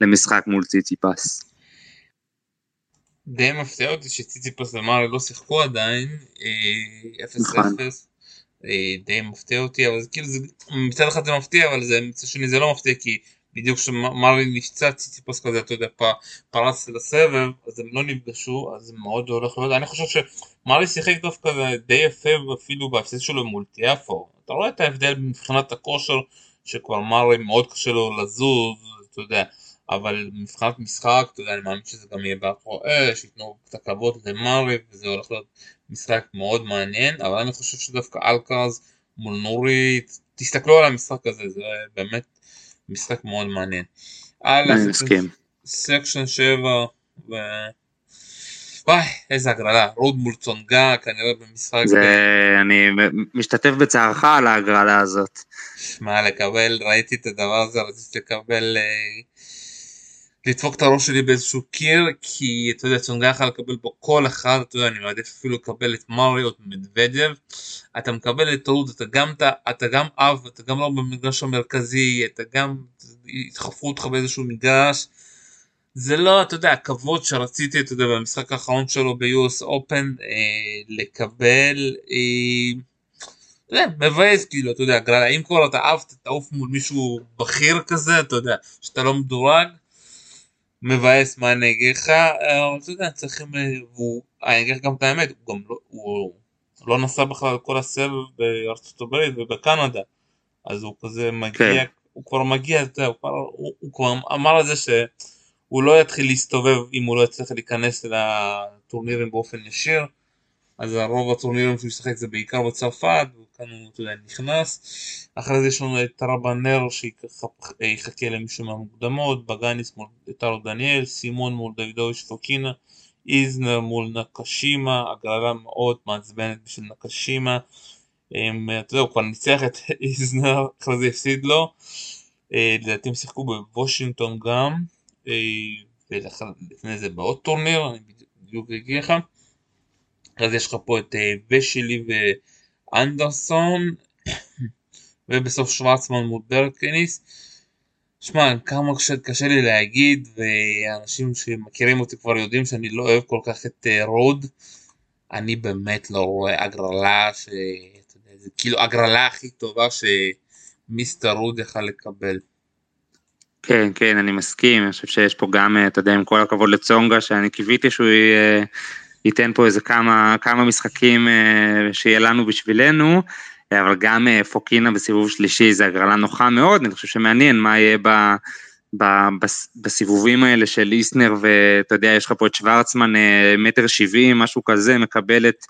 למשחק מול ציציפס. די מפתיע אותי שציציפס ומרי לא שיחקו עדיין, 0-0, נכון. אה, די מפתיע אותי, אבל כאילו זה, מצד אחד זה מפתיע, אבל מצד שני זה לא מפתיע, כי בדיוק כשמרי נפצע ציציפס כזה, אתה יודע, פרץ לסבב, אז הם לא נפגשו, אז זה מאוד הולך להיות, אני חושב שמרי שיחק דווקא די יפה אפילו בהפסד שלו מול טיאפו, אתה רואה את ההבדל מבחינת הכושר, שכבר מרי מאוד קשה לו לזוז, אתה יודע, אבל מבחינת משחק, אתה יודע, אני מאמין שזה גם יהיה באחור אש, ייתנו את הכבוד למרי, וזה הולך להיות משחק מאוד מעניין, אבל אני חושב שדווקא אלקרז מול נורי, תסתכלו על המשחק הזה, זה באמת משחק מאוד מעניין. אני מסכים. section 7, ו... וואי, איזה הגרלה, רוד מול צונגה, כנראה במשחק... זה, ב... אני משתתף בצערך על ההגרלה הזאת. שמע, לקבל, ראיתי את הדבר הזה, רציתי לקבל... אה, לדפוק את הראש שלי באיזשהו קיר, כי אתה יודע, צונגה יכול לקבל בו כל אחד, אתה יודע, אני מעדיף אפילו לקבל את מריו, את מדוודב, אתה מקבל את רוד, אתה גם, אתה, אתה גם אב, אתה גם לא במגרש המרכזי, אתה גם, ידחפו אותך באיזשהו מגרש, זה לא, אתה יודע, הכבוד שרציתי, אתה יודע, במשחק האחרון שלו ב-US Open, אה, לקבל, אה, אתה מבאס כאילו, אתה יודע, אם כבר אתה אהבת, תעוף מול מישהו בכיר כזה, אתה יודע, שאתה לא מדורג, מבאס מה אני אגיד לך, אבל אתה יודע, צריכים, אה, והוא, אני אגיד לך גם את האמת, הוא גם לא, הוא לא נסע בכלל כל הסבב בארצות הברית ובקנדה, אז הוא כזה מגיע, כן. הוא כבר מגיע, אתה הוא כבר, הוא, הוא כבר אמר את זה שהוא לא יתחיל להסתובב אם הוא לא יצליח להיכנס לטורנירים באופן ישיר, אז הרוב הטורנירים שהוא ישחק זה בעיקר בצרפת, וכאן הוא, אתה יודע, נכנס. אחרי זה יש לנו את רבנר שיחכה למישהו מהמוקדמות, בגניס מול טארו דניאל, סימון מול דוידוביץ' פוקינה, איזנר מול נקשימה, הגרלה מאוד מעצבנת בשביל נקשימה. אתה יודע, הוא כבר ניצח את איזנר, אחרי זה הפסיד לו. אה, לדעתי הם שיחקו בוושינגטון גם, אה, ולפני זה בעוד טורניר, אני בדיוק אגיד לך. אחרי זה יש לך פה את אה, ושלי ואנדרסון, ובסוף שוורצמן מול ברקניס. שמע, כמה קשה, קשה לי להגיד, ואנשים שמכירים אותי כבר יודעים שאני לא אוהב כל כך את uh, רוד. אני באמת לא רואה הגרלה ש... זה כאילו הגרלה הכי טובה שמיסטר רוד יכל לקבל. כן, כן, אני מסכים, אני חושב שיש פה גם, אה, אתה יודע, עם כל הכבוד לצונגה, שאני קיוויתי שהוא יהיה... ייתן פה איזה כמה, כמה משחקים אה, שיהיה לנו בשבילנו, אבל גם אה, פוקינה בסיבוב שלישי זה הגרלה נוחה מאוד, אני חושב שמעניין מה יהיה ב... בסיבובים האלה של איסנר ואתה יודע יש לך פה את שוורצמן אה, מטר שבעים משהו כזה מקבל את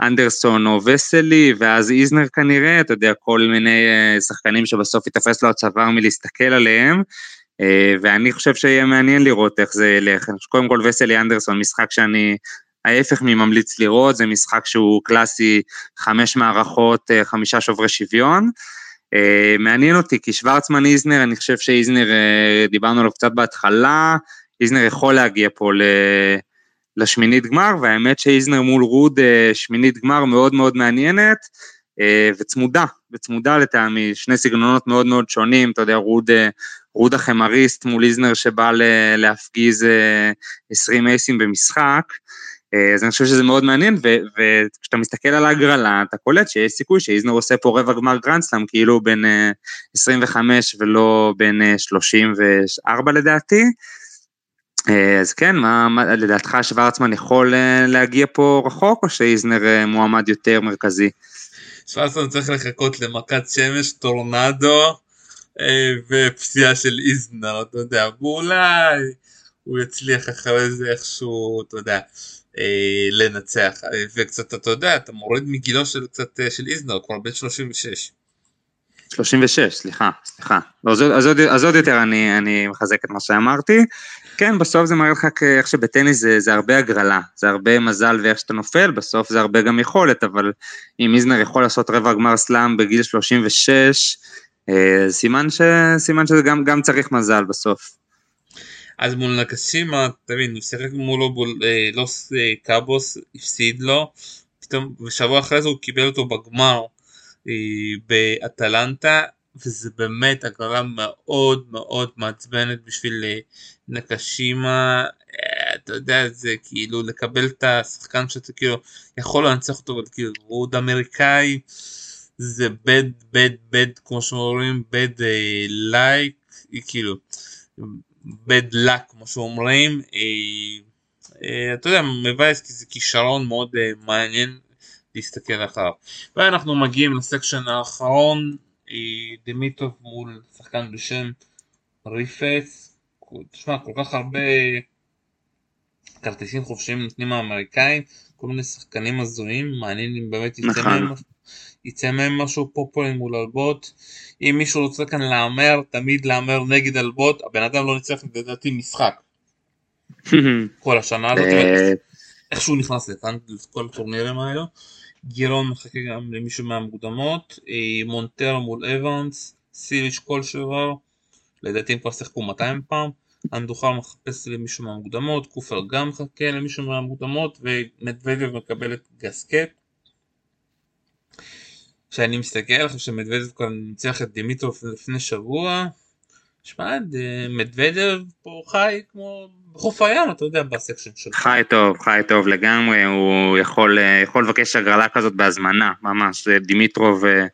אנדרסון או וסלי ואז איזנר כנראה אתה יודע כל מיני שחקנים שבסוף יתפס לו הצוואר מלהסתכל עליהם ואני חושב שיהיה מעניין לראות איך זה ילך. קודם כל וסלי אנדרסון משחק שאני ההפך מממליץ לראות, זה משחק שהוא קלאסי, חמש מערכות, אה, חמישה שוברי שוויון. אה, מעניין אותי, כי שוורצמן איזנר, אני חושב שאיזנר, אה, דיברנו עליו קצת בהתחלה, איזנר יכול להגיע פה ל... לשמינית גמר, והאמת שאיזנר מול רוד שמינית גמר מאוד מאוד מעניינת, וצמודה, וצמודה לטעמי, שני סגנונות מאוד מאוד שונים, אתה יודע, רוד, רוד החמריסט מול איזנר שבא להפגיז 20 אייסים במשחק, אז אני חושב שזה מאוד מעניין, וכשאתה מסתכל על ההגרלה, אתה קולט שיש סיכוי שאיזנר עושה פה רבע גמר גרנדסלאם, כאילו בין 25 אה, ולא בין 34 אה, לדעתי. אז כן, מה, מה לדעתך שוורצמן יכול להגיע פה רחוק, או שאיזנר מועמד יותר מרכזי? שוורצמן צריך לחכות למכת שמש, טורנדו ופציעה של איזנר, אתה יודע, ואולי הוא יצליח אחרי זה איכשהו, אתה יודע. אה, לנצח אה, וקצת אתה יודע אתה מוריד מגילו של קצת אה, של איזנר כבר בן 36. 36 סליחה סליחה לא, אז, אז, עוד, אז עוד יותר אני, אני מחזק את מה שאמרתי כן בסוף זה מראה לך איך שבטניס זה, זה הרבה הגרלה זה הרבה מזל ואיך שאתה נופל בסוף זה הרבה גם יכולת אבל אם איזנר יכול לעשות רבע גמר סלאם בגיל 36 אה, סימן, ש, סימן שזה גם, גם צריך מזל בסוף. אז מול נקשימה, תבין, הוא שיחק מולו אה, לוס אה, קאבוס, הפסיד לו, פתאום, ושבוע אחרי זה הוא קיבל אותו בגמר אה, באטלנטה, וזה באמת הגרלה מאוד מאוד מעצבנת בשביל אה, נקשימה, אה, אתה יודע, זה כאילו לקבל את השחקן שאתה כאילו יכול לנצח אותו, אבל כאילו הוא עוד אמריקאי, זה בד בד בד כמו שאומרים, בד לייק, כאילו. Bad luck כמו שאומרים, אה, אה, אתה יודע, מבאס כי זה כישרון מאוד אה, מעניין להסתכל אחריו. ואנחנו מגיעים לסקשן האחרון, דמיטוב מול שחקן בשם ריפס, תשמע, כל כך הרבה כרטיסים חופשיים נותנים האמריקאים, כל מיני שחקנים הזויים, מעניין אם באמת יצא נכון. מהם, יצא מהם משהו פופולרי מול הלבוט. אם מישהו רוצה כאן להמר, תמיד להמר נגד הלבוט, הבן אדם לא ניצח לדעתי משחק. [laughs] כל השנה הזאת, אה, איך שהוא נכנס לכאן, לכל הטורנירים האלו. גירון מחכה גם למישהו מהמוקדמות, אה, מונטר מול אבנס, סיליץ' כל שעבר, לדעתי הם כבר שיחקו 200 פעם, אנדוחר מחפש למישהו מהמוקדמות, קופר גם מחכה למישהו מהמוקדמות, ומדוודב מקבל את גסקט. כשאני מסתכל, חושב שמדוודב כבר ניצח את דימיטרוב לפני שבוע. שמע, ד- מדוודב פה חי כמו בחוף הים, אתה יודע, ב section שלו. חי טוב, חי טוב לגמרי, הוא יכול, אה, יכול לבקש הגרלה כזאת בהזמנה, ממש, דימיטרוב אה,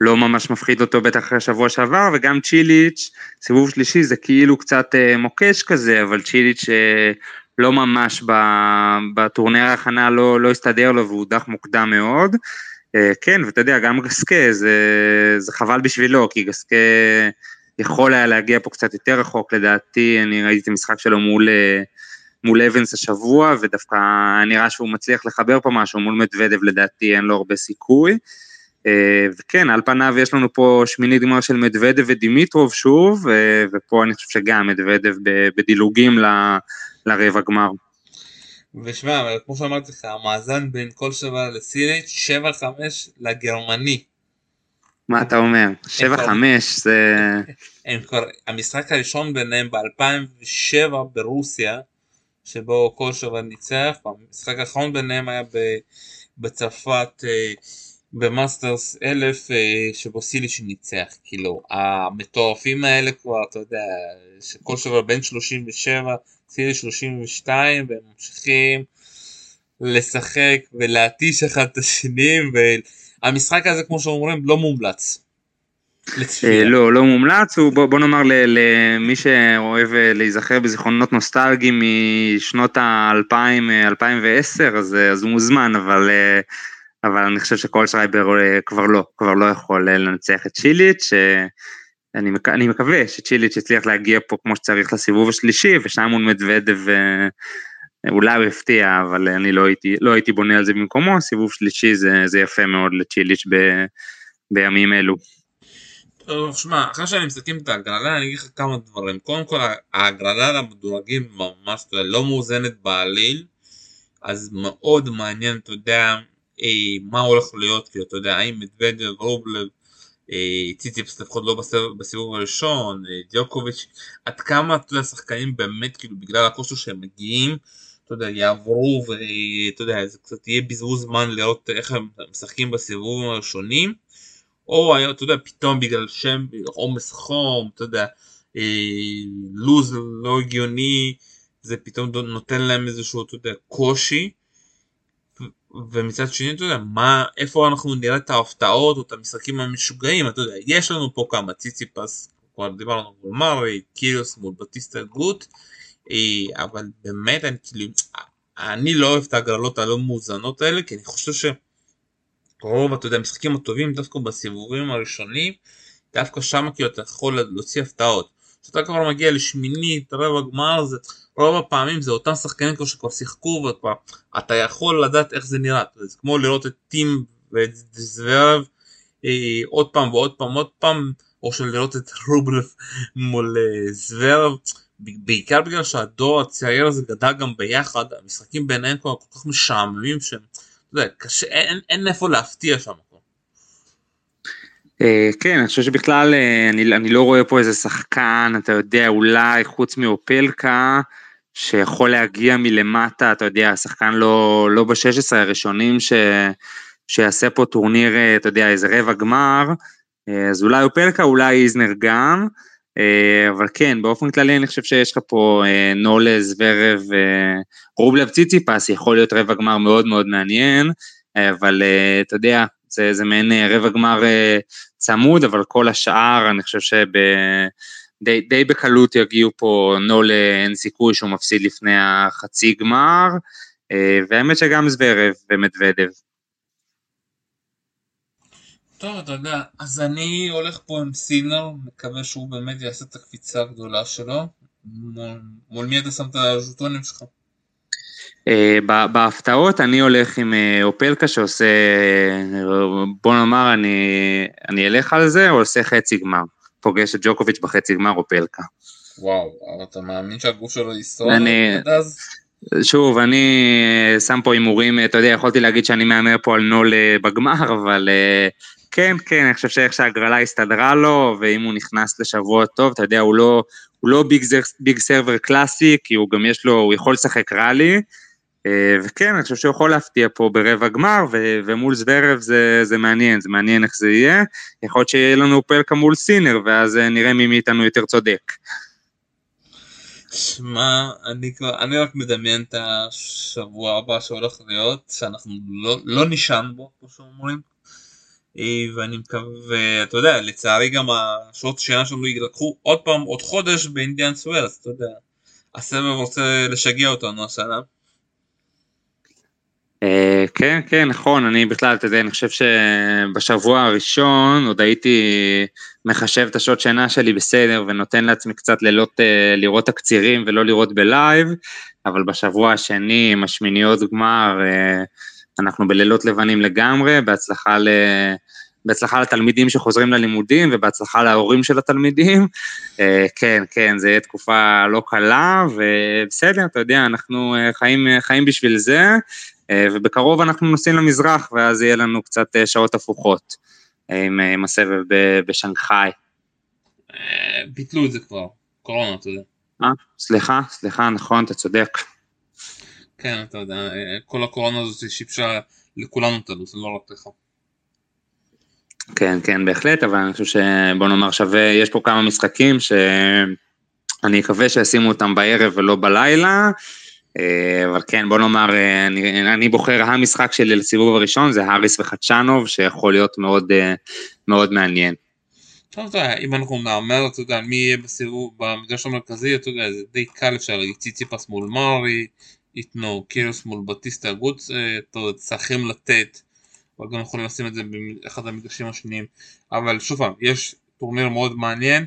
לא ממש מפחיד אותו בטח אחרי שבוע שעבר, וגם צ'יליץ', סיבוב שלישי זה כאילו קצת אה, מוקש כזה, אבל צ'יליץ' אה, לא ממש בטורניר ההכנה לא, לא הסתדר לו והוא הודח מוקדם מאוד. אה, כן, ואתה יודע, גם גסקה, זה, זה חבל בשבילו, כי גסקה יכול היה להגיע פה קצת יותר רחוק, לדעתי, אני ראיתי את המשחק שלו מול... אה, מול אבנס השבוע, ודווקא נראה שהוא מצליח לחבר פה משהו, מול מדוודב לדעתי אין לו הרבה סיכוי. אה, וכן, על פניו יש לנו פה שמינית גמר של מדוודב ודימיטרוב שוב, ופה אני חושב שגם מדוודב בדילוגים ל- לרבע גמר. ושמע, אבל כמו שאמרתי לך, המאזן בין כל שבע לסיליץ' 7-5 לגרמני. מה אתה אומר? 7-5 זה... [laughs] הם כבר, המשחק הראשון ביניהם ב-2007 ברוסיה, שבו כל שבע ניצח, המשחק האחרון ביניהם היה ב, בצרפת אה, במאסטרס 1000, אה, שבו סיליץ' ניצח, כאילו, המטורפים האלה כבר, אתה יודע, שכל שבע בין 37, סיליץ' 32, והם ממשיכים לשחק ולהתיש אחד את השני, והמשחק הזה, כמו שאומרים, לא מומלץ. אה. לא, לא מומלץ, הוא בוא, בוא נאמר למי שאוהב אה, להיזכר בזיכרונות נוסטלגיים משנות ה-2000, 2010, אז, אה, אז הוא מוזמן, אבל, אבל אני חושב שכל שרייבר אה, כבר לא, כבר לא יכול לנצח את צ'יליץ', אה, אני, מק- אני מקווה שצ'יליץ' יצליח להגיע פה כמו שצריך לסיבוב השלישי, ושם מול מדוודב אה, אולי הוא יפתיע, אבל אני לא הייתי, לא הייתי בונה על זה במקומו, סיבוב שלישי זה, זה יפה מאוד לצ'יליץ' ב, בימים אלו. טוב, שמע, אחרי שאני מסכם את ההגרלה, אני אגיד לך כמה דברים. קודם כל, ההגרלה למדורגים ממש לא מאוזנת בעליל, אז מאוד מעניין, אתה יודע, אה, מה הולך להיות, כאילו, אתה יודע, האם מדוודב, רובלב, ציציפס לפחות לא בסיבוב הראשון, אה, דיוקוביץ', עד כמה, אתה יודע, שחקנים באמת, כאילו, בגלל הכושר שהם מגיעים, אתה יודע, יעברו, ואתה יודע, זה קצת יהיה בזבוז זמן לראות איך הם משחקים בסיבובים הראשונים. או אתה יודע, פתאום בגלל שם, עומס חום, אתה יודע, אה, לוז לא הגיוני, זה פתאום נותן להם איזשהו, אתה יודע, קושי. ומצד שני, אתה יודע, מה, איפה אנחנו נראה את ההפתעות או את המשחקים המשוגעים, אתה יודע, יש לנו פה כמה, ציציפס, כבר דיברנו מול מרי, קיריוס מול בטיסטה גוט, אה, אבל באמת, אני כאילו, אני לא אוהב את ההגרלות הלא מאוזנות האלה, כי אני חושב ש... רוב, אתה יודע, המשחקים הטובים דווקא בסיבובים הראשונים, דווקא שם כאילו אתה יכול להוציא הפתעות. כשאתה כבר מגיע לשמינית, רבע גמר, זה, רוב הפעמים זה אותם שחקנים כמו שכבר שיחקו, וכבר אתה יכול לדעת איך זה נראה. זה כמו לראות את טים ואת זוורב אה, עוד פעם ועוד פעם ועוד פעם, או של לראות את רובלף מול אה, זוורב. בעיקר בגלל שהדור הצעיר הזה גדל גם ביחד, המשחקים ביניהם כבר כל כך משעממים שהם אתה יודע, קשה, אין, אין איפה להפתיע שם. אה, כן, אני חושב שבכלל אה, אני, אני לא רואה פה איזה שחקן, אתה יודע, אולי חוץ מאופלקה, שיכול להגיע מלמטה, אתה יודע, השחקן לא, לא ב-16 הראשונים ש, שיעשה פה טורניר, אה, אתה יודע, איזה רבע גמר, אז אולי אופלקה, אולי איזנר גם, אבל כן, באופן כללי אני חושב שיש לך פה נולז, ורב, רובלב ציציפס, יכול להיות רבע גמר מאוד מאוד מעניין, אבל אתה יודע, זה, זה מעין אה, רבע גמר אה, צמוד, אבל כל השאר, אני חושב שדי די בקלות יגיעו פה, נולה אין סיכוי שהוא מפסיד לפני החצי גמר, אה, והאמת שגם זוורב ומדוודב. טוב, אתה יודע, אז אני הולך פה עם סינר, מקווה שהוא באמת יעשה את הקפיצה הגדולה שלו. מול מי אתה שם את הז'וטונים שלך? אה, בהפתעות אני הולך עם אה, אופלקה שעושה, בוא נאמר, אני, אני אלך על זה, או עושה חצי גמר. פוגש את ג'וקוביץ' בחצי גמר אופלקה. וואו, אתה מאמין שהגוף שלו יסתור עד אז? שוב, אני אה, שם פה הימורים, אתה יודע, יכולתי להגיד שאני מהמר פה על נול בגמר, [laughs] אבל כן, כן, אני חושב שאיך שהגרלה הסתדרה לו, ואם הוא נכנס לשבוע טוב, אתה יודע, הוא לא, הוא לא big, big server קלאסי, כי הוא גם יש לו, הוא יכול לשחק rally, אה, וכן, אני חושב שהוא יכול להפתיע פה ברבע גמר, ו- ומול זוורב זה, זה מעניין, זה מעניין איך זה יהיה. יכול להיות שיהיה לנו אופלקה מול סינר, ואז אה, נראה מי מאיתנו יותר צודק. שמע, אני אני רק מדמיין את השבוע הבא שהולך להיות, שאנחנו לא, לא נישן בו, כמו שאומרים. אה, ואני מקווה, אתה יודע, לצערי גם השעות שינה שלנו יילקחו עוד פעם, עוד חודש באינדיאן וולס, אתה יודע. הסבב רוצה לשגע אותנו השנה. אה, כן, כן, נכון, אני בכלל, אתה יודע, אני חושב שבשבוע הראשון עוד הייתי מחשב את השעות שינה שלי בסדר ונותן לעצמי קצת לילות אה, לראות תקצירים ולא לראות בלייב, אבל בשבוע השני עם השמיניות גמר אה, אנחנו בלילות לבנים לגמרי, בהצלחה ל... בהצלחה לתלמידים שחוזרים ללימודים ובהצלחה להורים של התלמידים. כן, כן, זה יהיה תקופה לא קלה, ובסדר, אתה יודע, אנחנו חיים, חיים בשביל זה. אה, ובקרוב אנחנו נוסעים למזרח, ואז יהיה לנו קצת אה, שעות הפוכות אה, עם, עם הסבב בשנגחאי. ביטלו את זה כבר, קורונה, אתה יודע. אה, סליחה, סליחה, נכון, אתה צודק. כן, אתה יודע, כל הקורונה הזאת שיבשה לכולנו את הלו"ז, לא רק לך. כן, כן, בהחלט, אבל אני חושב שבוא נאמר שווה, יש פה כמה משחקים שאני מקווה שישימו אותם בערב ולא בלילה. אה, אבל כן, בוא נאמר, אה, אני, אני בוחר, המשחק שלי לסיבוב הראשון זה האריס וחדשנוב, שיכול להיות מאוד, אה, מאוד מעניין. טוב, אתה יודע, אם אנחנו נאמר, אתה יודע, מי יהיה בסיבוב, במגרש המרכזי, אתה יודע, זה די קל, אפשר להגיד ציציפס מול מארי, ייתנו קירוס מול בטיסטה גוץ, אתה יודע, צריכים לתת, אבל גם יכולים לשים את זה באחד המגרשים השניים, אבל שוב פעם, יש טורניר מאוד מעניין,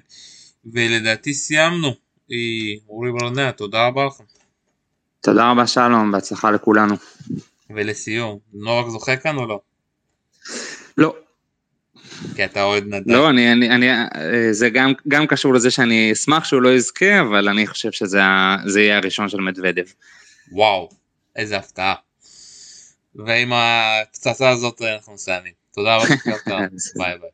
ולדעתי סיימנו. אורי ברנע, תודה רבה לכם. תודה רבה שלום, בהצלחה לכולנו. ולסיום, נורק זוכה כאן או לא? לא. כי אתה אוהד נדל. לא, אני, אני, אני, זה גם, גם קשור לזה שאני אשמח שהוא לא יזכה, אבל אני חושב שזה יהיה הראשון של מדוודב. וואו, איזה הפתעה. ועם הפצצה הזאת אנחנו מסיימים. תודה רבה, [laughs] ביי ביי.